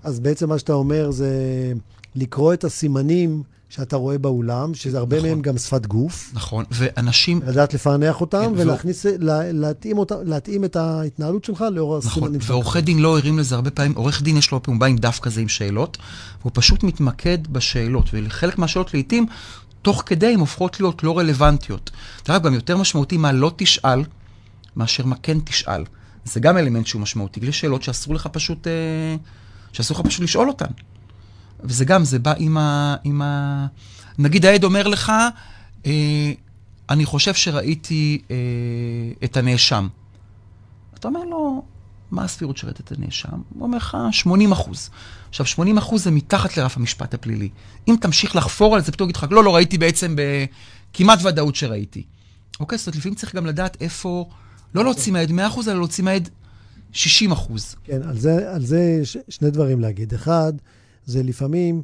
אז בעצם מה שאתה אומר זה לקרוא את הסימנים שאתה רואה באולם, שזה הרבה נכון. מהם גם שפת גוף. נכון, ואנשים... לדעת לפענח אותם כן, ולהכניס, ו... לה, להתאים, אותם, להתאים את ההתנהלות שלך לאור נכון, הסימנים שלך. נכון, ועורכי דין לא ערים לזה הרבה פעמים. עורך דין יש לו פעמים בא עם דף כזה עם שאלות, והוא פשוט מתמקד בשאלות, וחלק מהשאלות לעיתים, תוך כדי, הן הופכות להיות לא רלוונטיות. דרך אגב, גם יותר משמעותי מה לא תשאל, מאשר מה כן תשאל. זה גם אלמנט שהוא משמעותי. יש שאלות שאסור לך פשוט, אה, שאסור לך פשוט לשאול אותן. וזה גם, זה בא עם ה... עם ה... נגיד העד אומר לך, אה, אני חושב שראיתי אה, את הנאשם. אתה אומר לו, מה הסבירות שראית את הנאשם? הוא אומר לך, 80 אחוז. עכשיו, 80 אחוז זה מתחת לרף המשפט הפלילי. אם תמשיך לחפור על זה, פתאום יגיד לך, לא, לא, ראיתי בעצם בכמעט ודאות שראיתי. אוקיי? זאת אומרת, לפעמים צריך גם לדעת איפה, לא להוציא מהעד 100 אחוז, אלא להוציא מהעד 60 אחוז. כן, על זה, על זה ש, שני דברים להגיד. אחד, זה לפעמים,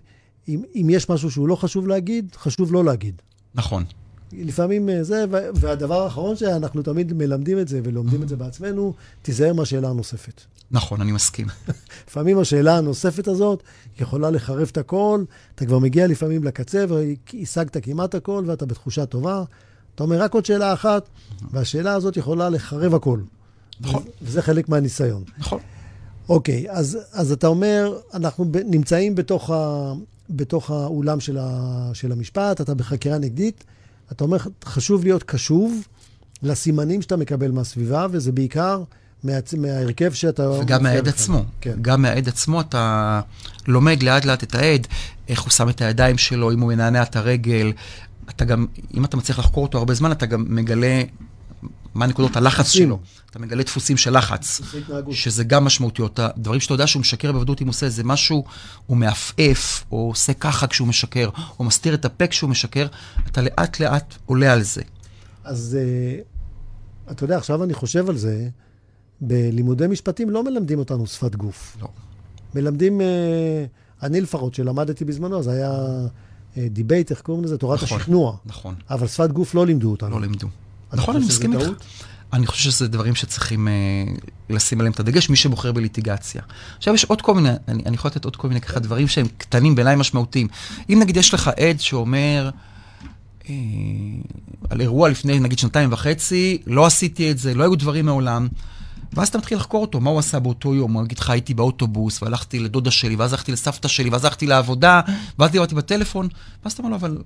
אם, אם יש משהו שהוא לא חשוב להגיד, חשוב לא להגיד. נכון. לפעמים אה, זה, והדבר האחרון שאנחנו תמיד מלמדים את זה ולומדים את זה בעצמנו, תיזהר מהשאלה הנוספת. נכון, אני מסכים. לפעמים השאלה הנוספת הזאת יכולה לחרב את הכל, אתה כבר מגיע לפעמים לקצה והשגת כמעט הכל ואתה בתחושה טובה. אתה אומר רק עוד שאלה אחת, והשאלה הזאת יכולה לחרב הכל. נכון. וזה חלק מהניסיון. נכון. אוקיי, אז, אז אתה אומר, אנחנו ב, נמצאים בתוך, ה, בתוך האולם של, ה, של המשפט, אתה בחקירה נגדית, אתה אומר, חשוב להיות קשוב לסימנים שאתה מקבל מהסביבה, וזה בעיקר מה, מההרכב שאתה... וגם מהעד עצמו. כן. גם מהעד עצמו אתה לומד לאט לאט את העד, איך הוא שם את הידיים שלו, אם הוא מנענע את הרגל. אתה גם, אם אתה מצליח לחקור אותו הרבה זמן, אתה גם מגלה מה נקודות הלחץ שלו. אתה מגלה דפוסים של לחץ, שזה גם משמעותיות. הדברים שאתה יודע שהוא משקר בוודאות אם הוא עושה איזה משהו, הוא מעפעף, או עושה ככה כשהוא משקר, או מסתיר את הפה כשהוא משקר, אתה לאט לאט עולה על זה. אז uh, אתה יודע, עכשיו אני חושב על זה, בלימודי משפטים לא מלמדים אותנו שפת גוף. לא. מלמדים, אני לפחות, שלמדתי בזמנו, אז היה debate, איך קוראים לזה? תורת נכון, השכנוע. נכון. אבל שפת גוף לא לימדו אותנו. לא לימדו. נכון, אני מסכים איתך. אני חושב שזה דברים שצריכים אה, לשים עליהם את הדגש, מי שבוחר בליטיגציה. עכשיו יש עוד כל מיני, אני, אני יכול לתת עוד כל מיני ככה דברים שהם קטנים בעיניי משמעותיים. אם נגיד יש לך עד שאומר, אה, על אירוע לפני נגיד שנתיים וחצי, לא עשיתי את זה, לא היו דברים מעולם. ואז אתה מתחיל לחקור אותו, מה הוא עשה באותו יום. הוא יגיד לך, הייתי באוטובוס, והלכתי לדודה שלי, ואז הלכתי לסבתא שלי, ואז הלכתי לעבודה, ואז דיברתי בטלפון. ואז אתה אומר לו, אבל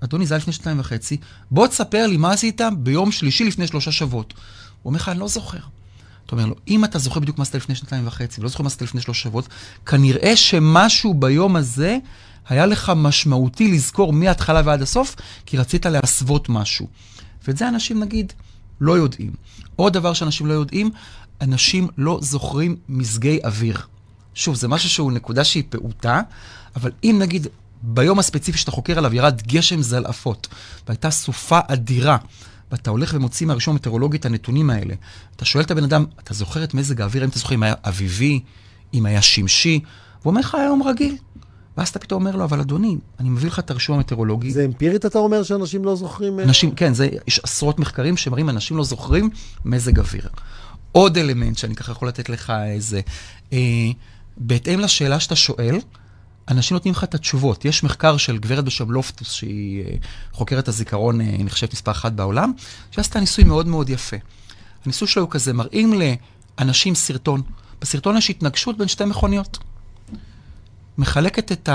אדוני, זה היה לפני שנתיים וחצי, בוא תספר לי מה עשית ביום שלישי לפני שלושה שבועות. הוא אומר לך, אני לא זוכר. אתה אומר לו, אם אתה זוכר בדיוק מה עשית לפני שנתיים וחצי, ולא זוכר מה עשית לפני שלושה שבועות, כנראה שמשהו ביום הזה היה לך משמעותי לזכור מההתחלה ועד הסוף, כי רצית להסוות משהו. ואת זה אנשים, נגיד, לא יודעים. עוד דבר שאנשים לא יודעים, אנשים לא זוכרים מזגי אוויר. שוב, זה משהו שהוא נקודה שהיא פעוטה, אבל אם נגיד ביום הספציפי שאתה חוקר עליו ירד גשם זלעפות, והייתה סופה אדירה, ואתה הולך ומוציא מהרישום המטאורולוגי את הנתונים האלה, אתה שואל את הבן אדם, אתה זוכר את מזג האוויר, אם אתה זוכר אם היה אביבי, אם היה שמשי, והוא אומר לך, היה יום רגיל. ואז אתה פתאום אומר לו, אבל אדוני, אני מביא לך את הרישום המטאורולוגי. זה אמפירית אתה אומר שאנשים לא זוכרים? אה? אנשים, כן, זה, יש עשרות מחקרים שמראים, אנשים לא זוכרים מזג אוויר. עוד אלמנט שאני ככה יכול לתת לך איזה, אה, בהתאם לשאלה שאתה שואל, אנשים נותנים לך את התשובות. יש מחקר של גברת בשם לופטוס, שהיא אה, חוקרת הזיכרון, היא אה, נחשבת מספר אחת בעולם, שעשתה ניסוי מאוד מאוד יפה. הניסוי שלו הוא כזה, מראים לאנשים סרטון. בסרטון יש התנגשות בין שתי מכוניות. מחלקת את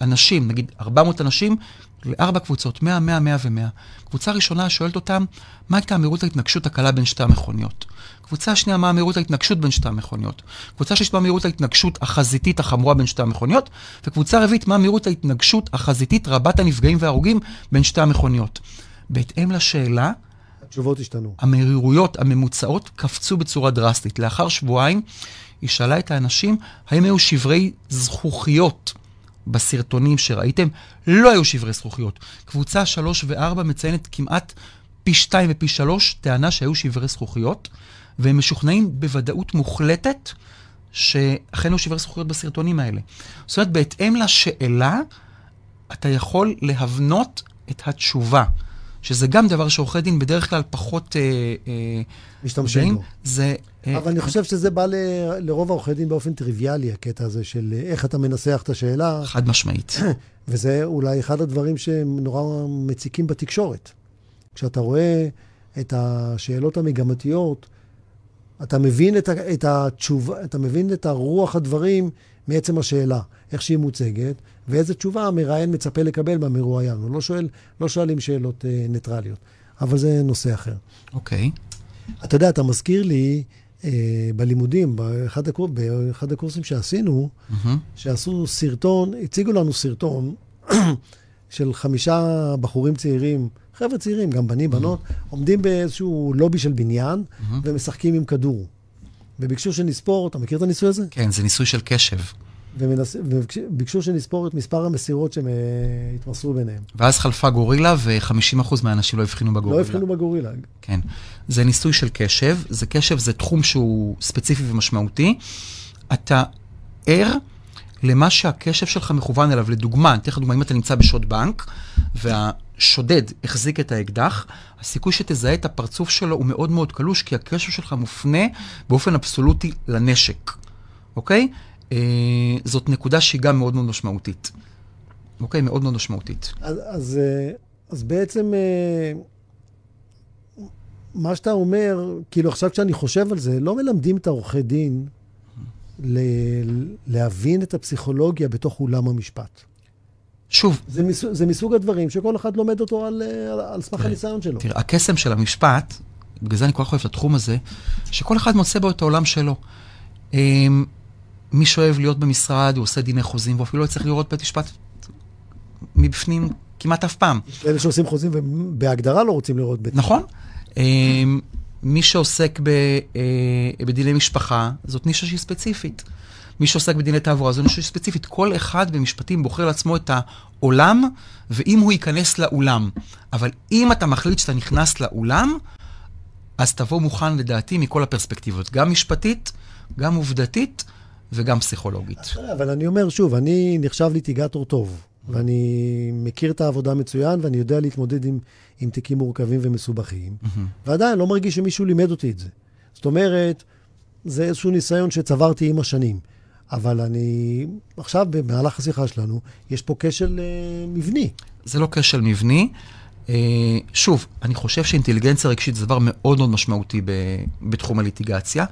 האנשים, נגיד 400 אנשים, לארבע קבוצות, 100, 100, 100 ו-100. קבוצה ראשונה שואלת אותם, מה הייתה מהירות ההתנגשות הקלה בין שתי המכוניות? קבוצה שנייה, מה מהירות ההתנגשות בין שתי המכוניות? קבוצה שלישית, מה מהירות ההתנגשות החזיתית החמורה בין שתי המכוניות? וקבוצה רביעית, מה מהירות ההתנגשות החזיתית רבת הנפגעים וההרוגים בין שתי המכוניות? בהתאם לשאלה, התשובות השתנו. המהירויות הממוצעות קפצו בצורה דרסטית. לאחר שבועיים, היא שאלה את האנשים האם היו שברי זכוכיות בסרטונים שראיתם. לא היו שברי זכוכיות. קבוצה 3 ו-4 מציינת כמעט פי 2 ופי 3 טענה שהיו שברי זכוכיות, והם משוכנעים בוודאות מוחלטת שאכן היו שברי זכוכיות בסרטונים האלה. זאת אומרת, בהתאם לשאלה, אתה יכול להבנות את התשובה. שזה גם דבר שעורכי דין בדרך כלל פחות... אה, אה, משתמשים בו. זה... אה, אבל אני חושב שזה בא ל, לרוב העורכי דין באופן טריוויאלי, הקטע הזה של איך אתה מנסח את השאלה. חד משמעית. *clears throat* וזה אולי אחד הדברים שהם נורא מציקים בתקשורת. כשאתה רואה את השאלות המגמתיות, אתה מבין את, את התשובה, אתה מבין את הרוח הדברים מעצם השאלה, איך שהיא מוצגת, ואיזה תשובה המראיין מצפה לקבל מהמרואיין. הוא לא שואל, לא שואלים שאלות אה, ניטרליות. אבל זה נושא אחר. אוקיי. Okay. אתה יודע, אתה מזכיר לי אה, בלימודים, באחד, הקור, באחד הקורסים שעשינו, mm-hmm. שעשו סרטון, הציגו לנו סרטון *clears throat* של חמישה בחורים צעירים, חבר'ה צעירים, גם בנים, בנות. עומדים באיזשהו לובי של בניין. ומשחקים עם כדור. וביקשו שנספור, אתה מכיר את הניסוי הזה? כן, זה ניסוי של קשב. ומנס... וביקשו שנספור את מספר המסירות שהם אה, התמסרו ביניהם. ואז חלפה גורילה, ו-50% מהאנשים לא הבחינו בגורילה. לא הבחינו בגורילה. כן. זה ניסוי של קשב. זה קשב, זה תחום שהוא ספציפי ומשמעותי. אתה ער למה שהקשב שלך מכוון אליו. לדוגמה, אני אתן לך דוגמה, אם אתה נמצא בשוד בנק, והשודד החזיק את האקדח, הסיכוי שתזהה את הפרצוף שלו הוא מאוד מאוד קלוש, כי הקשב שלך מופנה באופן אבסולוטי לנשק, אוקיי? אה, זאת נקודה שהיא גם מאוד מאוד משמעותית. אוקיי? מאוד מאוד משמעותית. אז, אז, אה, אז בעצם, אה, מה שאתה אומר, כאילו עכשיו כשאני חושב על זה, לא מלמדים את העורכי דין ל- להבין את הפסיכולוגיה בתוך אולם המשפט. שוב. זה, מסוג, זה מסוג הדברים שכל אחד לומד אותו על, על, על סמך הניסיון שלו. תראה, הקסם של המשפט, בגלל זה אני כל כך אוהב את התחום הזה, שכל אחד מוצא בו את העולם שלו. אמ, מי שאוהב להיות במשרד, הוא עושה דיני חוזים, ואפילו לא צריך לראות בית משפט מבפנים כמעט אף פעם. יש כאלה שעושים חוזים ובהגדרה לא רוצים לראות בית משפט. נכון. מי שעוסק ב, אה, בדיני משפחה, זאת נישה שהיא ספציפית. מי שעוסק בדיני תעבורה, זו נישה ספציפית. כל אחד במשפטים בוחר לעצמו את העולם, ואם הוא ייכנס לאולם. אבל אם אתה מחליט שאתה נכנס לאולם, אז תבוא מוכן, לדעתי, מכל הפרספקטיבות. גם משפטית, גם עובדתית, וגם פסיכולוגית. אבל אני אומר שוב, אני נחשב ליטיגטור טוב, ואני מכיר את העבודה מצוין, ואני יודע להתמודד עם, עם תיקים מורכבים ומסובכים, ועדיין לא מרגיש שמישהו לימד אותי את זה. זאת אומרת, זה איזשהו ניסיון שצברתי עם השנים. אבל אני, עכשיו, במהלך השיחה שלנו, יש פה כשל אה, מבני. זה לא כשל מבני. אה, שוב, אני חושב שאינטליגנציה רגשית זה דבר מאוד מאוד משמעותי ב, בתחום הליטיגציה.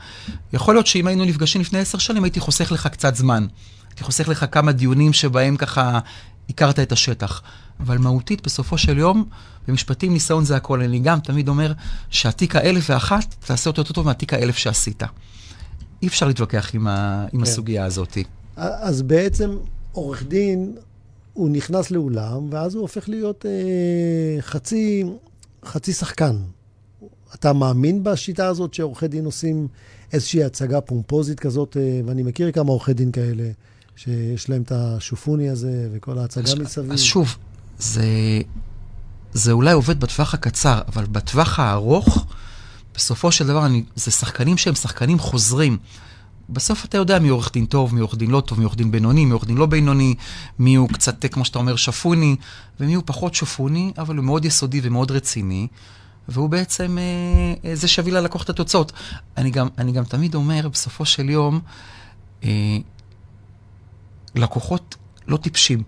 יכול להיות שאם היינו נפגשים לפני עשר שנים, הייתי חוסך לך קצת זמן. הייתי חוסך לך כמה דיונים שבהם ככה הכרת את השטח. אבל מהותית, בסופו של יום, במשפטים ניסיון זה הכל. אני גם תמיד אומר שהתיק האלף ואחת, תעשה אותו יותר טוב מהתיק האלף שעשית. אי אפשר להתווכח עם, ה, עם כן. הסוגיה הזאת. אז בעצם עורך דין, הוא נכנס לאולם, ואז הוא הופך להיות אה, חצי, חצי שחקן. אתה מאמין בשיטה הזאת שעורכי דין עושים איזושהי הצגה פומפוזית כזאת, אה, ואני מכיר כמה עורכי דין כאלה, שיש להם את השופוני הזה וכל ההצגה אז, מסביב. אז שוב, זה, זה אולי עובד בטווח הקצר, אבל בטווח הארוך, בסופו של דבר, אני, זה שחקנים שהם שחקנים חוזרים. בסוף אתה יודע מי עורך דין טוב, מי עורך דין לא טוב, מי עורך דין בינוני, מי עורך דין לא בינוני, מי הוא קצת, כמו שאתה אומר, שפוני, ומי הוא פחות שפוני, אבל הוא מאוד יסודי ומאוד רציני, והוא בעצם אה, אה זה שיביא ללקוח את התוצאות. אני גם, אני גם תמיד אומר, בסופו של יום, אה, לקוחות לא טיפשים,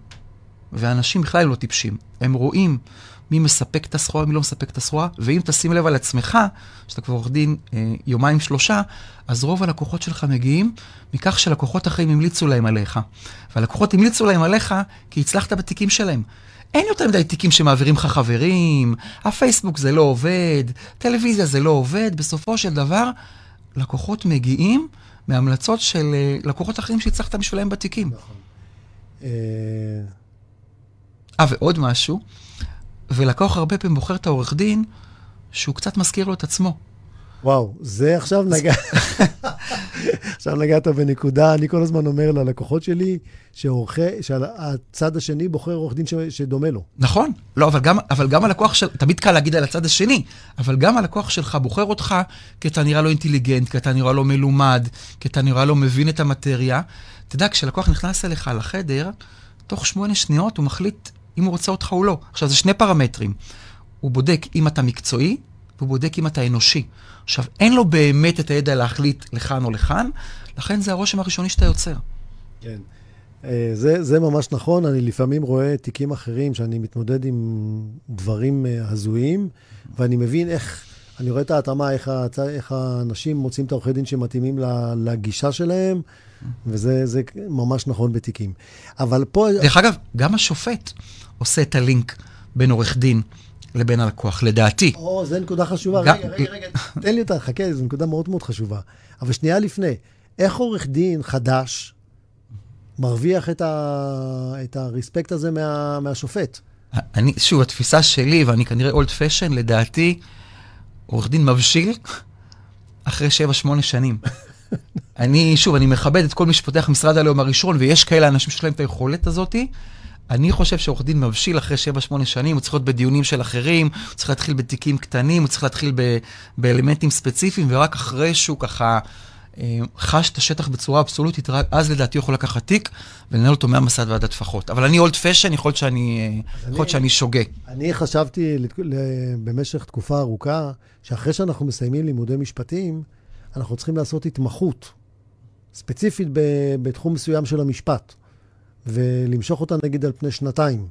ואנשים בכלל לא טיפשים. הם רואים מי מספק את הסחורה, מי לא מספק את הסחורה, ואם תשים לב על עצמך, שאתה כבר עורך דין אה, יומיים שלושה, אז רוב הלקוחות שלך מגיעים מכך שלקוחות אחרים המליצו להם עליך. והלקוחות המליצו להם עליך כי הצלחת בתיקים שלהם. אין יותר מדי תיקים שמעבירים לך חברים, הפייסבוק זה לא עובד, טלוויזיה זה לא עובד, בסופו של דבר, לקוחות מגיעים מהמלצות של אה, לקוחות אחרים שהצלחת בשבילם בתיקים. נכון. אה, אה, ועוד משהו, ולקוח הרבה פעמים בוחר את העורך דין, שהוא קצת מזכיר לו את עצמו. וואו, זה עכשיו נגע... *laughs* עכשיו נגעת בנקודה, אני כל הזמן אומר ללקוחות שלי, שעורכי, שהצד השני בוחר עורך דין ש, שדומה לו. נכון, לא, אבל גם, אבל גם הלקוח של... תמיד קל להגיד על הצד השני, אבל גם הלקוח שלך בוחר אותך כי אתה נראה לו אינטליגנט, כי אתה נראה לו מלומד, כי אתה נראה לו מבין את המטריה. אתה יודע, כשלקוח נכנס אליך לחדר, תוך שמונה שניות הוא מחליט אם הוא רוצה אותך או לא. עכשיו, זה שני פרמטרים. הוא בודק אם אתה מקצועי, והוא בודק אם אתה אנושי. עכשיו, אין לו באמת את הידע להחליט לכאן או לכאן, לכן זה הרושם הראשוני שאתה יוצר. כן. אה, זה, זה ממש נכון, אני לפעמים רואה תיקים אחרים שאני מתמודד עם דברים אה, הזויים, ואני מבין איך, אני רואה את ההתאמה, איך, איך האנשים מוצאים את העורכי דין שמתאימים לגישה שלהם, וזה ממש נכון בתיקים. אבל פה... דרך אגב, גם השופט עושה את הלינק בין עורך דין לבין הלקוח, לדעתי. או, זו נקודה חשובה. גם... רגע, רגע, רגע, תן לי אותה, חכה, זו נקודה מאוד מאוד חשובה. אבל שנייה לפני, איך עורך דין חדש מרוויח את, ה... את הרספקט הזה מה... מהשופט? אני, שוב, התפיסה שלי, ואני כנראה אולד פשן, לדעתי, עורך דין מבשיל אחרי 7-8 שנים. *laughs* אני, שוב, אני מכבד את כל מי שפותח משרד הלאום הראשון, ויש כאלה אנשים שיש להם את היכולת הזאתי. אני חושב שעורך דין מבשיל אחרי 7-8 שנים, הוא צריך להיות בדיונים של אחרים, הוא צריך להתחיל בתיקים קטנים, הוא צריך להתחיל ב- באלמנטים ספציפיים, ורק אחרי שהוא ככה אה, חש את השטח בצורה אבסולוטית, רק אז לדעתי הוא יכול לקחת תיק ולנהל אותו מהמסד ועד הטפחות. אבל אני אולד פשן, יכול להיות שאני, להיות שאני שוגה. אני חשבתי במשך תקופה ארוכה, שאחרי שאנחנו מסיימים לימודי משפטים, אנחנו צריכים לעשות התמחות, ספציפית בתחום מסוים של המשפט. ולמשוך אותה נגיד על פני שנתיים.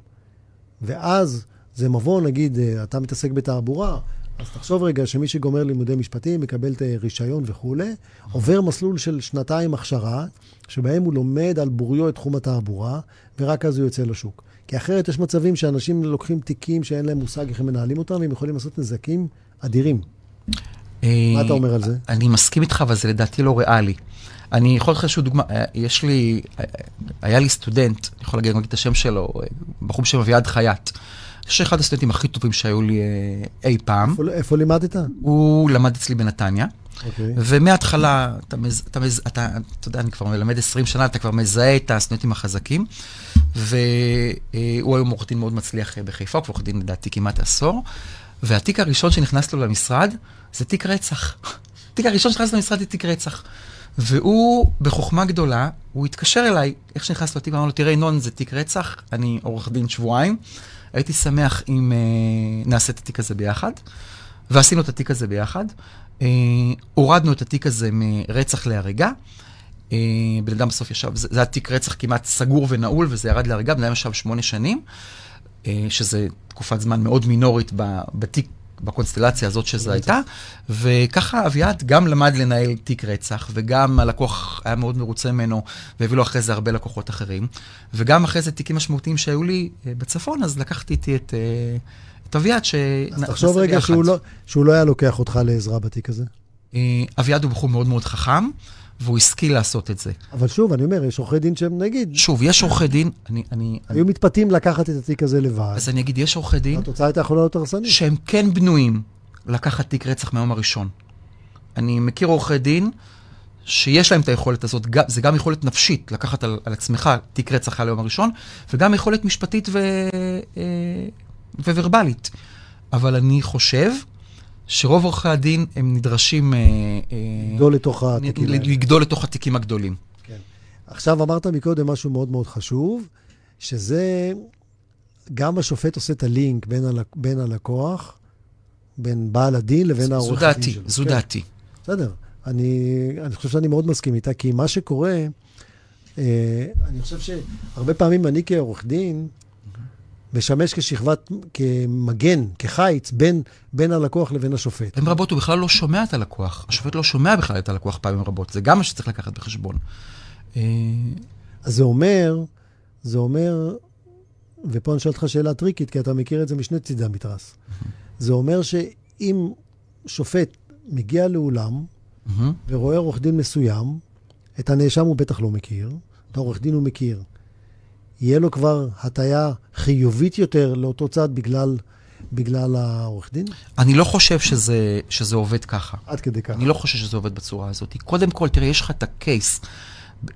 ואז זה מבוא, נגיד, אה, אתה מתעסק בתעבורה, אז תחשוב רגע שמי שגומר לימודי משפטים, מקבל את הרישיון וכולי, עובר מסלול של שנתיים הכשרה, שבהם הוא לומד על בוריו את תחום התעבורה, ורק אז הוא יוצא לשוק. כי אחרת יש מצבים שאנשים לוקחים תיקים שאין להם מושג איך הם מנהלים אותם, והם יכולים לעשות נזקים אדירים. מה אתה אומר על זה? אני מסכים איתך, אבל זה לדעתי לא ריאלי. אני יכול לתת לך איזושהי דוגמה, אה, יש לי, אה, היה לי סטודנט, אני יכול להגיד את השם שלו, אה, בחור בשם אביעד חייט. יש אחד הסטודנטים הכי טובים שהיו לי אי פעם. איפה, איפה לימדת? הוא למד אצלי בנתניה. Okay. אוקיי. ומההתחלה, אתה, מז, אתה, מז, אתה, אתה יודע, אני כבר מלמד 20 שנה, אתה כבר מזהה את הסטודנטים החזקים. והוא היום עורך דין מאוד מצליח בחיפה, הוא עורך דין לדעתי כמעט עשור. והתיק הראשון שנכנס לו למשרד זה תיק רצח. *laughs* התיק הראשון שנכנס למשרד זה תיק רצח. והוא, בחוכמה גדולה, הוא התקשר אליי, איך שנכנס לתיק, אמר לו, תראה, ינון, זה תיק רצח, אני עורך דין שבועיים, הייתי שמח אם uh, נעשה את התיק הזה ביחד, ועשינו את התיק הזה ביחד. Uh, הורדנו את התיק הזה מרצח להריגה. אה, בן אדם בסוף ישב, זה, זה היה תיק רצח כמעט סגור ונעול, וזה ירד להריגה, בן אדם ישב שמונה שנים, אה, שזה תקופת זמן מאוד מינורית ב- בתיק, בקונסטלציה הזאת שזה הייתה, וככה אביעד גם למד לנהל תיק רצח, וגם הלקוח היה מאוד מרוצה ממנו, והביא לו אחרי זה הרבה לקוחות אחרים, וגם אחרי זה תיקים משמעותיים שהיו לי אה, בצפון, אז לקחתי איתי את, אה, את אביעד, ש... אז תחשוב רגע שהוא לא, שהוא לא היה לוקח אותך לעזרה בתיק הזה. אה, אביעד הוא בחור מאוד מאוד חכם, והוא השכיל לעשות את זה. אבל שוב, אני אומר, יש עורכי דין שהם, נגיד, שוב, יש עורכי דין, אני, אני, היו מתפתים לקחת את התיק הזה לבד. אז אני אגיד, יש עורכי דין התוצאה הייתה יכולה להיות הרסנית. שהם כן בנויים לקחת תיק רצח מהיום הראשון. אני מכיר עורכי דין שיש להם את היכולת הזאת, זה גם יכולת נפשית, לקחת על, על עצמך תיק רצח על היום הראשון, וגם יכולת משפטית ו, אה, וורבלית. אבל אני חושב שרוב עורכי הדין הם נדרשים אה, אה, לגדול לתוך התיקים האלה. לגדול לתוך התיקים הגדולים. כן. עכשיו אמרת מקודם משהו מאוד מאוד חשוב, שזה גם השופט עושה את הלינק בין, הלק, בין הלקוח, בין בעל הדין לבין העורך הדין דעתי, שלו. זו כן, דעתי. בסדר. אני, אני חושב שאני מאוד מסכים איתה, כי מה שקורה, אה, אני חושב שהרבה פעמים אני כעורך דין, משמש כשכבת, כמגן, כחיץ, בין, בין הלקוח לבין השופט. פעמים רבות הוא בכלל לא שומע את הלקוח. השופט לא שומע בכלל את הלקוח פעמים רבות. זה גם מה שצריך לקחת בחשבון. אה, אז זה אומר, זה אומר, ופה אני שואל אותך שאלה טריקית, כי אתה מכיר את זה משני צידי המתרס. זה אומר שאם שופט מגיע לאולם. ורואה עורך דין מסוים, את הנאשם הוא בטח לא מכיר, את העורך דין הוא מכיר. יהיה לו כבר הטיה חיובית יותר לאותו צד בגלל, בגלל העורך דין? אני לא חושב שזה, שזה עובד ככה. עד כדי כך. אני לא חושב שזה עובד בצורה הזאת. קודם כל, תראה, יש לך את הקייס.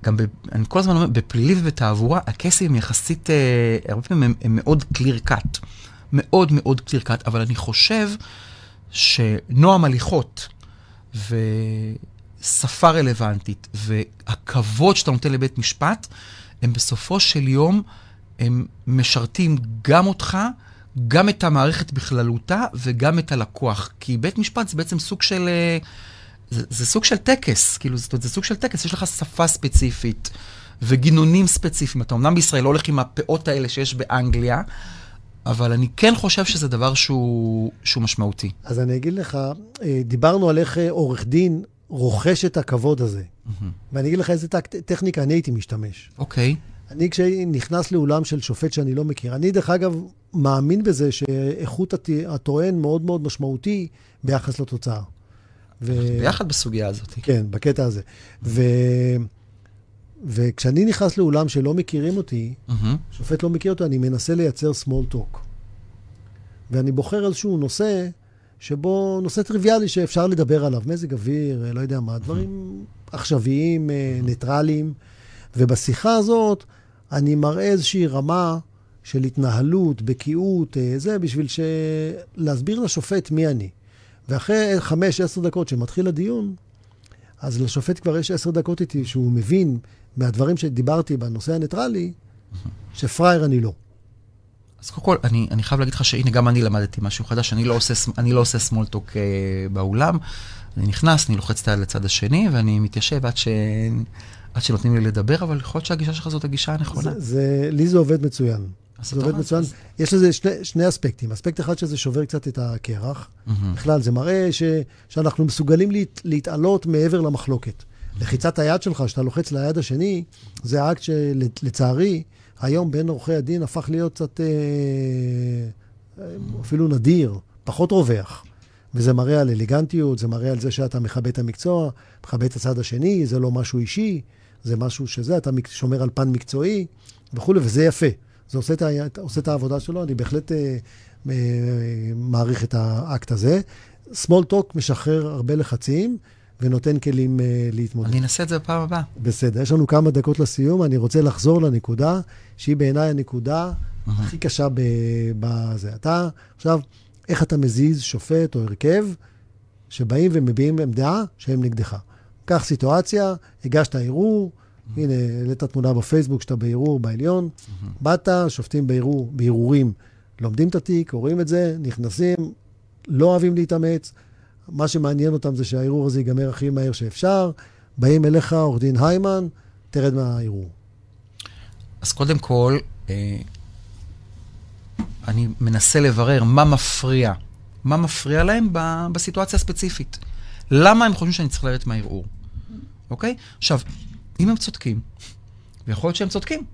גם, ב, אני כל הזמן אומר, בפלילי ובתעבורה, הקייסים הם יחסית, אה, הרבה פעמים הם, הם מאוד clear cut. מאוד מאוד clear cut, אבל אני חושב שנועם הליכות ושפה רלוונטית והכבוד שאתה נותן לבית משפט, הם בסופו של יום, הם משרתים גם אותך, גם את המערכת בכללותה וגם את הלקוח. כי בית משפט זה בעצם סוג של... אה, זה, זה סוג של טקס, כאילו, זאת אומרת, זה סוג של טקס, יש לך שפה ספציפית וגינונים ספציפיים. אתה אמנם בישראל לא הולך עם הפאות האלה שיש באנגליה, אבל אני כן חושב שזה דבר שהוא, שהוא משמעותי. אז אני אגיד לך, אה, דיברנו על איך אה, עורך דין רוכש את הכבוד הזה. ואני אגיד לך איזה טק- טכניקה אני הייתי משתמש. אוקיי. אני כשנכנס לאולם של שופט שאני לא מכיר, אני דרך אגב מאמין בזה שאיכות הט- הטוען מאוד מאוד משמעותי ביחס לתוצאה. ו... ביחד בסוגיה הזאת. כן, בקטע הזה. ו... וכשאני נכנס לאולם שלא מכירים אותי, מהמם. שופט לא מכיר אותו, אני מנסה לייצר small talk. ואני בוחר איזשהו נושא שבו, נושא טריוויאלי שאפשר לדבר עליו, מזג אוויר, אה, לא יודע מה, דברים עכשוויים, אה, ניטרליים. ובשיחה הזאת אני מראה איזושהי רמה של התנהלות, בקיאות, אה, זה, בשביל ש... להסביר לשופט מי אני. ואחרי חמש, עשר דקות שמתחיל הדיון, אז לשופט כבר יש עשר דקות איתי שהוא מבין מהדברים שדיברתי בנושא הניטרלי, שפראייר אני לא. אז קודם כל, אני, אני חייב להגיד לך שהנה, גם אני למדתי משהו חדש, אני לא עושה, אני לא עושה סמולטוק אה, באולם. אני נכנס, אני לוחץ את היד לצד השני, ואני מתיישב עד, ש... עד שנותנים לי לדבר, אבל יכול להיות שהגישה שלך זאת הגישה הנכונה. זה, זה, לי זה עובד מצוין. זה עובד מצוין. אז- יש לזה שני, שני אספקטים. אספקט אחד שזה שובר קצת את הקרח. מהמם. בכלל, זה מראה ש, שאנחנו מסוגלים להת, להתעלות מעבר למחלוקת. לחיצת היד שלך, שאתה לוחץ ליד השני, זה אקט שלצערי, היום בין עורכי הדין הפך להיות קצת אה, אפילו נדיר, פחות רווח. וזה מראה על אליגנטיות, זה מראה על זה שאתה מכבד את המקצוע, מכבד את הצד השני, זה לא משהו אישי, זה משהו שזה, אתה שומר על פן מקצועי וכולי, וזה יפה. זה עושה את, עושה את העבודה שלו, אני בהחלט אה, אה, מעריך את האקט הזה. small talk משחרר הרבה לחצים ונותן כלים אה, להתמודד. אני אנסה את זה בפעם הבאה. בסדר, יש לנו כמה דקות לסיום, אני רוצה לחזור לנקודה, שהיא בעיניי הנקודה הכי קשה בזה. אתה, עכשיו, איך אתה מזיז שופט או הרכב שבאים ומביעים עמדה שהם נגדך. קח סיטואציה, הגשת ערעור, הנה, העלית תמונה בפייסבוק שאתה בערעור בעליון, באת, שופטים בערעור, בערעורים לומדים את התיק, רואים את זה, נכנסים, לא אוהבים להתאמץ, מה שמעניין אותם זה שהערעור הזה ייגמר הכי מהר שאפשר, באים אליך, עורך דין היימן, תרד מהערעור. אז קודם כל, אה, אני מנסה לברר מה מפריע. מה מפריע להם בסיטואציה הספציפית. למה הם חושבים שאני צריך לרדת מהערעור, אוקיי? עכשיו, אם הם צודקים, ויכול להיות שהם צודקים,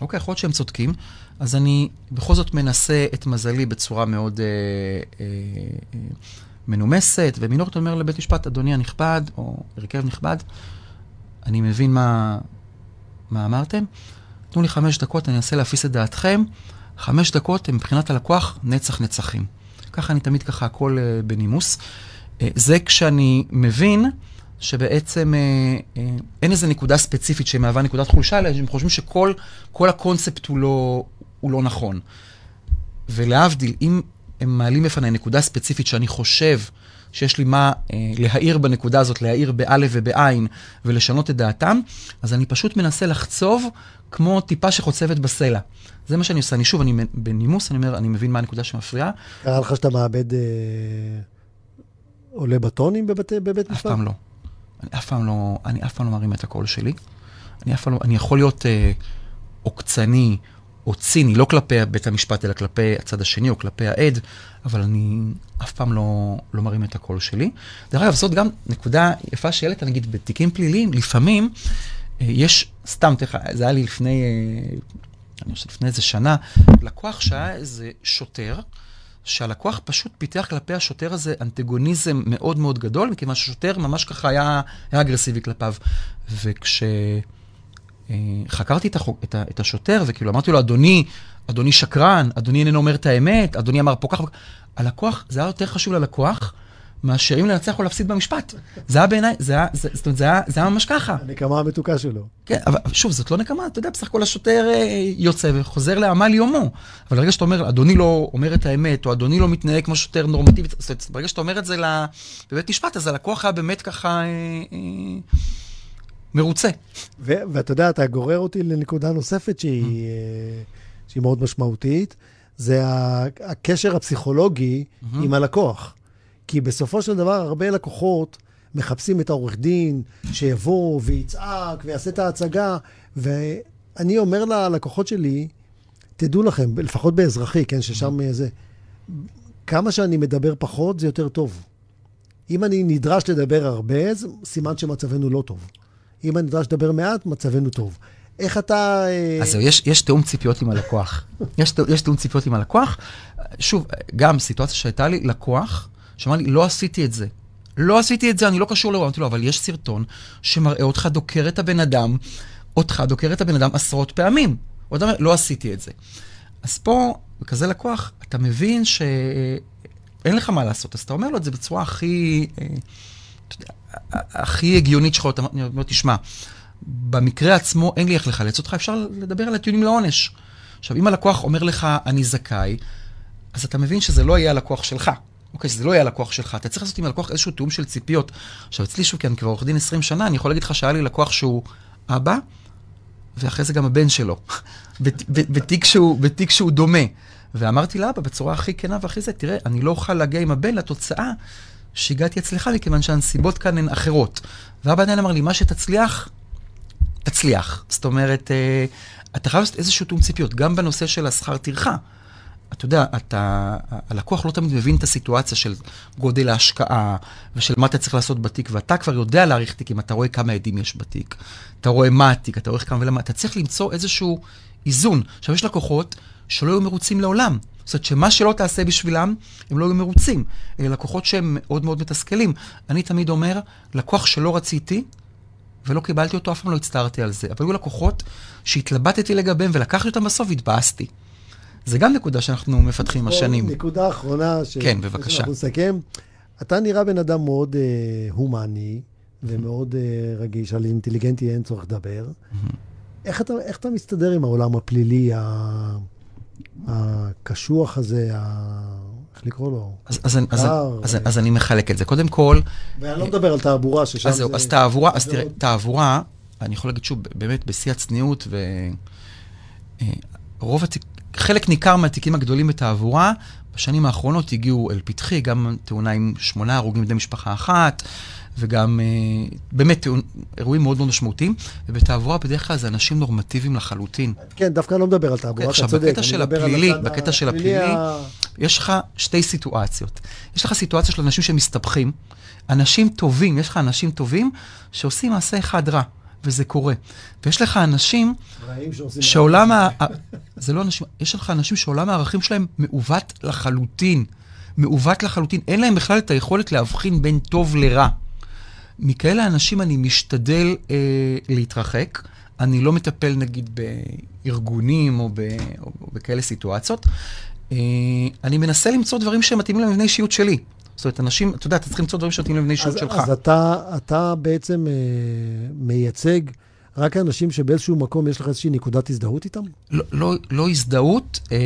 אוקיי, יכול להיות שהם צודקים, אז אני בכל זאת מנסה את מזלי בצורה מאוד אה, אה, אה, מנומסת, ומינורית אומר לבית משפט, אדוני הנכבד, או הרכב נכבד, אני מבין מה, מה אמרתם, תנו לי חמש דקות, אני אנסה להפיס את דעתכם. חמש דקות הם מבחינת הלקוח נצח נצחים. ככה אני תמיד ככה הכל uh, בנימוס. Uh, זה כשאני מבין שבעצם uh, uh, אין איזו נקודה ספציפית שמהווה נקודת חולשה, אלא הם חושבים שכל כל הקונספט הוא לא, הוא לא נכון. ולהבדיל, אם הם מעלים בפניי נקודה ספציפית שאני חושב שיש לי מה אה, להעיר בנקודה הזאת, להעיר באלף ובעין ולשנות את דעתם, אז אני פשוט מנסה לחצוב כמו טיפה שחוצבת בסלע. זה מה שאני עושה. אני שוב, אני בנימוס, אני אומר, אני מבין מה הנקודה שמפריעה. קרה לך שאתה מאבד אה, עולה בטונים בבית, בבית משפט? אף פעם לא. אני אף פעם לא, אני אף פעם לא מרים את הקול שלי. אני אף פעם לא, אני יכול להיות אה, עוקצני או ציני, לא כלפי בית המשפט, אלא כלפי הצד השני או כלפי העד, אבל אני אף פעם לא, לא מרים את הקול שלי. דרך אגב, זאת גם נקודה יפה שהעלית, נגיד, בתיקים פליליים, לפעמים אה, יש, סתם, תכף, זה היה לי לפני, אה, אני חושב לפני איזה שנה, לקוח שהיה איזה שוטר, שהלקוח פשוט פיתח כלפי השוטר הזה אנטגוניזם מאוד מאוד גדול, מכיוון שהשוטר ממש ככה היה, היה אגרסיבי כלפיו. וכש... אה, חקרתי את, החוק, את, ה, את השוטר, וכאילו אמרתי לו, אדוני, אדוני שקרן, אדוני איננו אומר את האמת, אדוני אמר פה ככה. הלקוח, זה היה יותר חשוב ללקוח מאשר אם לנצח או להפסיד במשפט. זה היה בעיניי, זה היה, זה, זאת אומרת, זה היה, זה היה ממש ככה. הנקמה המתוקה שלו. כן, אבל שוב, זאת לא נקמה, אתה יודע, בסך הכל השוטר אה, יוצא וחוזר לעמל יומו. אבל ברגע שאתה אומר, אדוני לא אומר את האמת, או אדוני לא מתנהג כמו שוטר נורמטיבי, זאת אומרת, ברגע שאתה אומר את זה בבית משפט, אז הלקוח היה באמת ככה... אה, אה, מרוצה. ו- ואתה יודע, אתה גורר אותי לנקודה נוספת שהיא, mm. שהיא מאוד משמעותית, זה הקשר הפסיכולוגי mm-hmm. עם הלקוח. כי בסופו של דבר, הרבה לקוחות מחפשים את העורך דין שיבוא ויצעק ויעשה את ההצגה, ואני אומר ללקוחות שלי, תדעו לכם, לפחות באזרחי, כן, ששם mm-hmm. זה, כמה שאני מדבר פחות, זה יותר טוב. אם אני נדרש לדבר הרבה, זה סימן שמצבנו לא טוב. אם אני נדרש לדבר מעט, מצבנו טוב. איך אתה... אה, אז זהו, יש, יש תיאום ציפיות עם הלקוח. *laughs* יש, יש תיאום ציפיות עם הלקוח. שוב, גם סיטואציה שהייתה לי, לקוח, שאמר לי, לא עשיתי את זה. לא עשיתי את זה, אני לא קשור לאירוע. אמרתי לו, אבל יש סרטון שמראה אותך דוקר את הבן אדם, אותך דוקר את הבן אדם עשרות פעמים. הוא אומר, לא עשיתי את זה. אז פה, בכזה לקוח, אתה מבין שאין לך מה לעשות, אז אתה אומר לו את זה בצורה הכי... אה, אתה יודע, הכי הגיונית שלך, אתה אומר, תשמע, במקרה עצמו אין לי איך לחלץ אותך, אפשר לדבר על הטיעונים לעונש. עכשיו, אם הלקוח אומר לך, אני זכאי, אז אתה מבין שזה לא יהיה הלקוח שלך. אוקיי, שזה לא יהיה הלקוח שלך. אתה צריך לעשות עם הלקוח איזשהו תיאום של ציפיות. עכשיו, אצלי שוב, כי אני כבר עורך דין 20 שנה, אני יכול להגיד לך שהיה לי לקוח שהוא אבא, ואחרי זה גם הבן שלו, *laughs* בתיק שהוא, שהוא דומה. ואמרתי לאבא בצורה הכי כנה והכי זה, תראה, אני לא אוכל להגיע עם הבן לתוצאה שהגעתי אצלך מכיוון שהנסיבות כאן הן אחרות. ואבא עדיין אמר לי, מה שתצליח, תצליח. זאת אומרת, אה, אתה חייב לעשות איזשהו תאום ציפיות, גם בנושא של השכר טרחה. אתה יודע, אתה, הלקוח לא תמיד מבין את הסיטואציה של גודל ההשקעה ושל מה אתה צריך לעשות בתיק, ואתה כבר יודע להעריך תיקים, אתה רואה כמה עדים יש בתיק, אתה רואה מה התיק, אתה רואה כמה ולמה, אתה צריך למצוא איזשהו איזון. עכשיו, יש לקוחות שלא היו מרוצים לעולם. זאת אומרת שמה שלא תעשה בשבילם, הם לא יהיו מרוצים. אלה לקוחות שהם מאוד מאוד מתסכלים. אני תמיד אומר, לקוח שלא רציתי, ולא קיבלתי אותו, אף פעם לא הצטערתי על זה. אבל היו לקוחות שהתלבטתי לגביהם ולקחתי אותם בסוף והתבאסתי. זה גם נקודה שאנחנו מפתחים עם השנים. נקודה אחרונה, ש... כן, בבקשה. שאנחנו נסכם. אתה נראה בן אדם מאוד אה, הומני ומאוד אה, רגיש, על אינטליגנטי אין צורך לדבר. איך אתה, איך אתה מסתדר עם העולם הפלילי, ה... הקשוח הזה, ה... איך לקרוא לו? אז, אז, אז, אז, אז אני מחלק את זה. קודם כל... ואני לא מדבר על תעבורה, ששם אז זה... אז תעבורה, אז תראה, תעבורה, אני יכול להגיד שוב, באמת בשיא הצניעות, ורוב אה, התיק... חלק ניכר מהתיקים הגדולים בתעבורה, בשנים האחרונות הגיעו אל פתחי גם תאונה עם שמונה הרוגים בני משפחה אחת, וגם אה, באמת תאונ... אירועים מאוד מאוד משמעותיים, ובתעבורה בדרך כלל זה אנשים נורמטיביים לחלוטין. כן, דווקא אני לא מדבר על תעבורה, אתה צודק. עכשיו, בקטע של הפלילי, בקטע של הפלילי. יש לך שתי סיטואציות. יש לך סיטואציה של אנשים שמסתבכים, אנשים טובים, יש לך אנשים טובים שעושים מעשה אחד רע. וזה קורה. ויש לך אנשים שעולם ה... זה לא אנשים, יש לך אנשים שעולם הערכים שלהם מעוות לחלוטין. מעוות לחלוטין. אין להם בכלל את היכולת להבחין בין טוב לרע. מכאלה אנשים אני משתדל אה, להתרחק. אני לא מטפל נגיד בארגונים או, ב, או, או בכאלה סיטואציות. אה, אני מנסה למצוא דברים שמתאימים למבנה אישיות שלי. זאת אומרת, אנשים, אתה יודע, אתה צריך למצוא דברים שמתאימים למבנה אישיות שלך. אז אתה, אתה בעצם אה, מייצג רק אנשים שבאיזשהו מקום יש לך איזושהי נקודת הזדהות איתם? לא, לא, לא הזדהות. אה,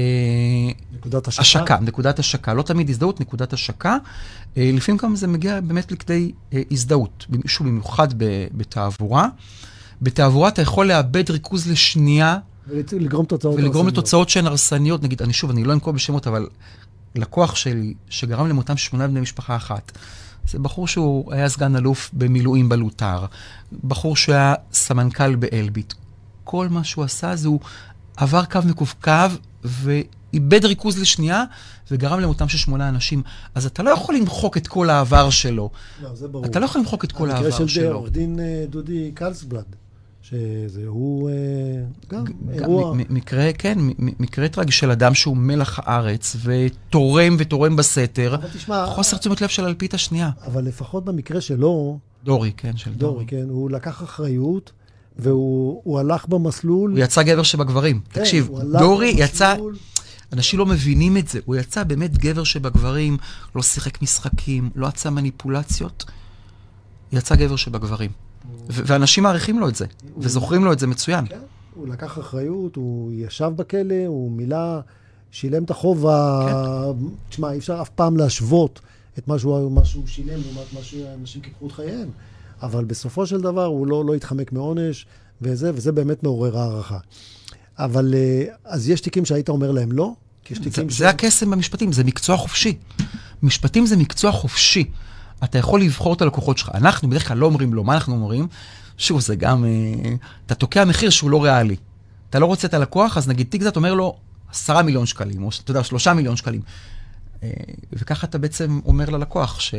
נקודת השקה? השקה, נקודת השקה. לא תמיד הזדהות, נקודת השקה. אה, לפעמים גם זה מגיע באמת לכדי אה, הזדהות, שוב, במיוחד בתעבורה. בתעבורה אתה יכול לאבד ריכוז לשנייה. ולגרום תוצאות ולגרום לתוצאות שהן הרסניות. נגיד, אני שוב, אני לא אנקוב בשמות, אבל לקוח שלי, שגרם למותם שמונה בני משפחה אחת, זה בחור שהוא היה סגן אלוף במילואים בלוטר, בחור שהיה סמנכ"ל באלביט. כל מה שהוא עשה זה הוא עבר קו מקווקו ואיבד ריכוז לשנייה וגרם למותם של שמונה אנשים. אז אתה לא יכול למחוק את כל העבר שלו. לא, זה ברור. אתה לא יכול למחוק את כל העבר שלו. המקרה של עורך דין אה, דודי קלסבלד. שזה הוא אה, גם אירוע... מקרה, כן, מקרה טרגי של אדם שהוא מלח הארץ, ותורם ותורם בסתר. אבל תשמע... חוסר תשומת לב של אלפית השנייה. אבל לפחות במקרה שלו... דורי, כן, של דורי. דורי, כן, הוא לקח אחריות. והוא הלך במסלול. הוא יצא גבר שבגברים. כן, תקשיב, דורי במסלול... יצא... אנשים לא מבינים את זה. הוא יצא באמת גבר שבגברים, לא שיחק משחקים, לא עשה מניפולציות. יצא גבר שבגברים. ואנשים מעריכים לו את זה, וזוכרים לו את זה מצוין. כן, הוא לקח אחריות, הוא ישב בכלא, הוא מילא, שילם את החוב ה... כן. תשמע, אי אפשר אף פעם להשוות את מה שהוא, מה שהוא שילם לעומת מה שאנשים קיפחו את חייהם. אבל בסופו של דבר הוא לא, לא התחמק מעונש, וזה, וזה באמת מעורר הערכה. אבל אה, אז יש תיקים שהיית אומר להם לא? זה, ש... זה הקסם במשפטים, זה מקצוע חופשי. משפטים זה מקצוע חופשי. אתה יכול לבחור את הלקוחות שלך. אנחנו בדרך כלל לא אומרים לא, מה אנחנו אומרים? שוב, זה גם, אה, אתה תוקע מחיר שהוא לא ריאלי. אתה לא רוצה את הלקוח, אז נגיד תיק זה, אתה אומר לו עשרה מיליון שקלים, או אתה יודע, שלושה מיליון שקלים. אה, וככה אתה בעצם אומר ללקוח ש...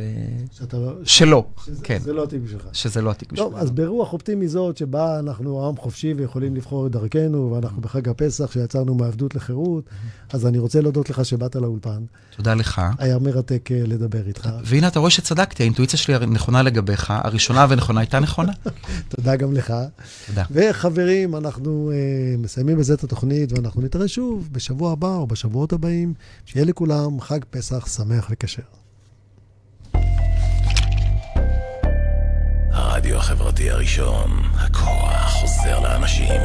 שאתה לא... שלא, שזה, כן. זה לא התיק בשבילך. שזה לא התיק בשבילך. טוב, אז ברוח אופטימי זאת, שבה אנחנו עם חופשי ויכולים לבחור את דרכנו, ואנחנו בחג הפסח, שיצרנו מעבדות לחירות, אז אני רוצה להודות לך שבאת לאולפן. תודה לך. היה מרתק אה, לדבר איתך. והנה, אתה רואה שצדקתי, האינטואיציה שלי נכונה לגביך, הראשונה ונכונה הייתה נכונה. *laughs* תודה גם לך. תודה. וחברים, אנחנו uh, מסיימים בזה את התוכנית, ואנחנו נתראה שוב בשבוע הבא או בשבועות הבאים. שיהיה לכולם חג פסח שמח וכשר. הרדיו החברתי הראשון, הכוח חוזר לאנשים.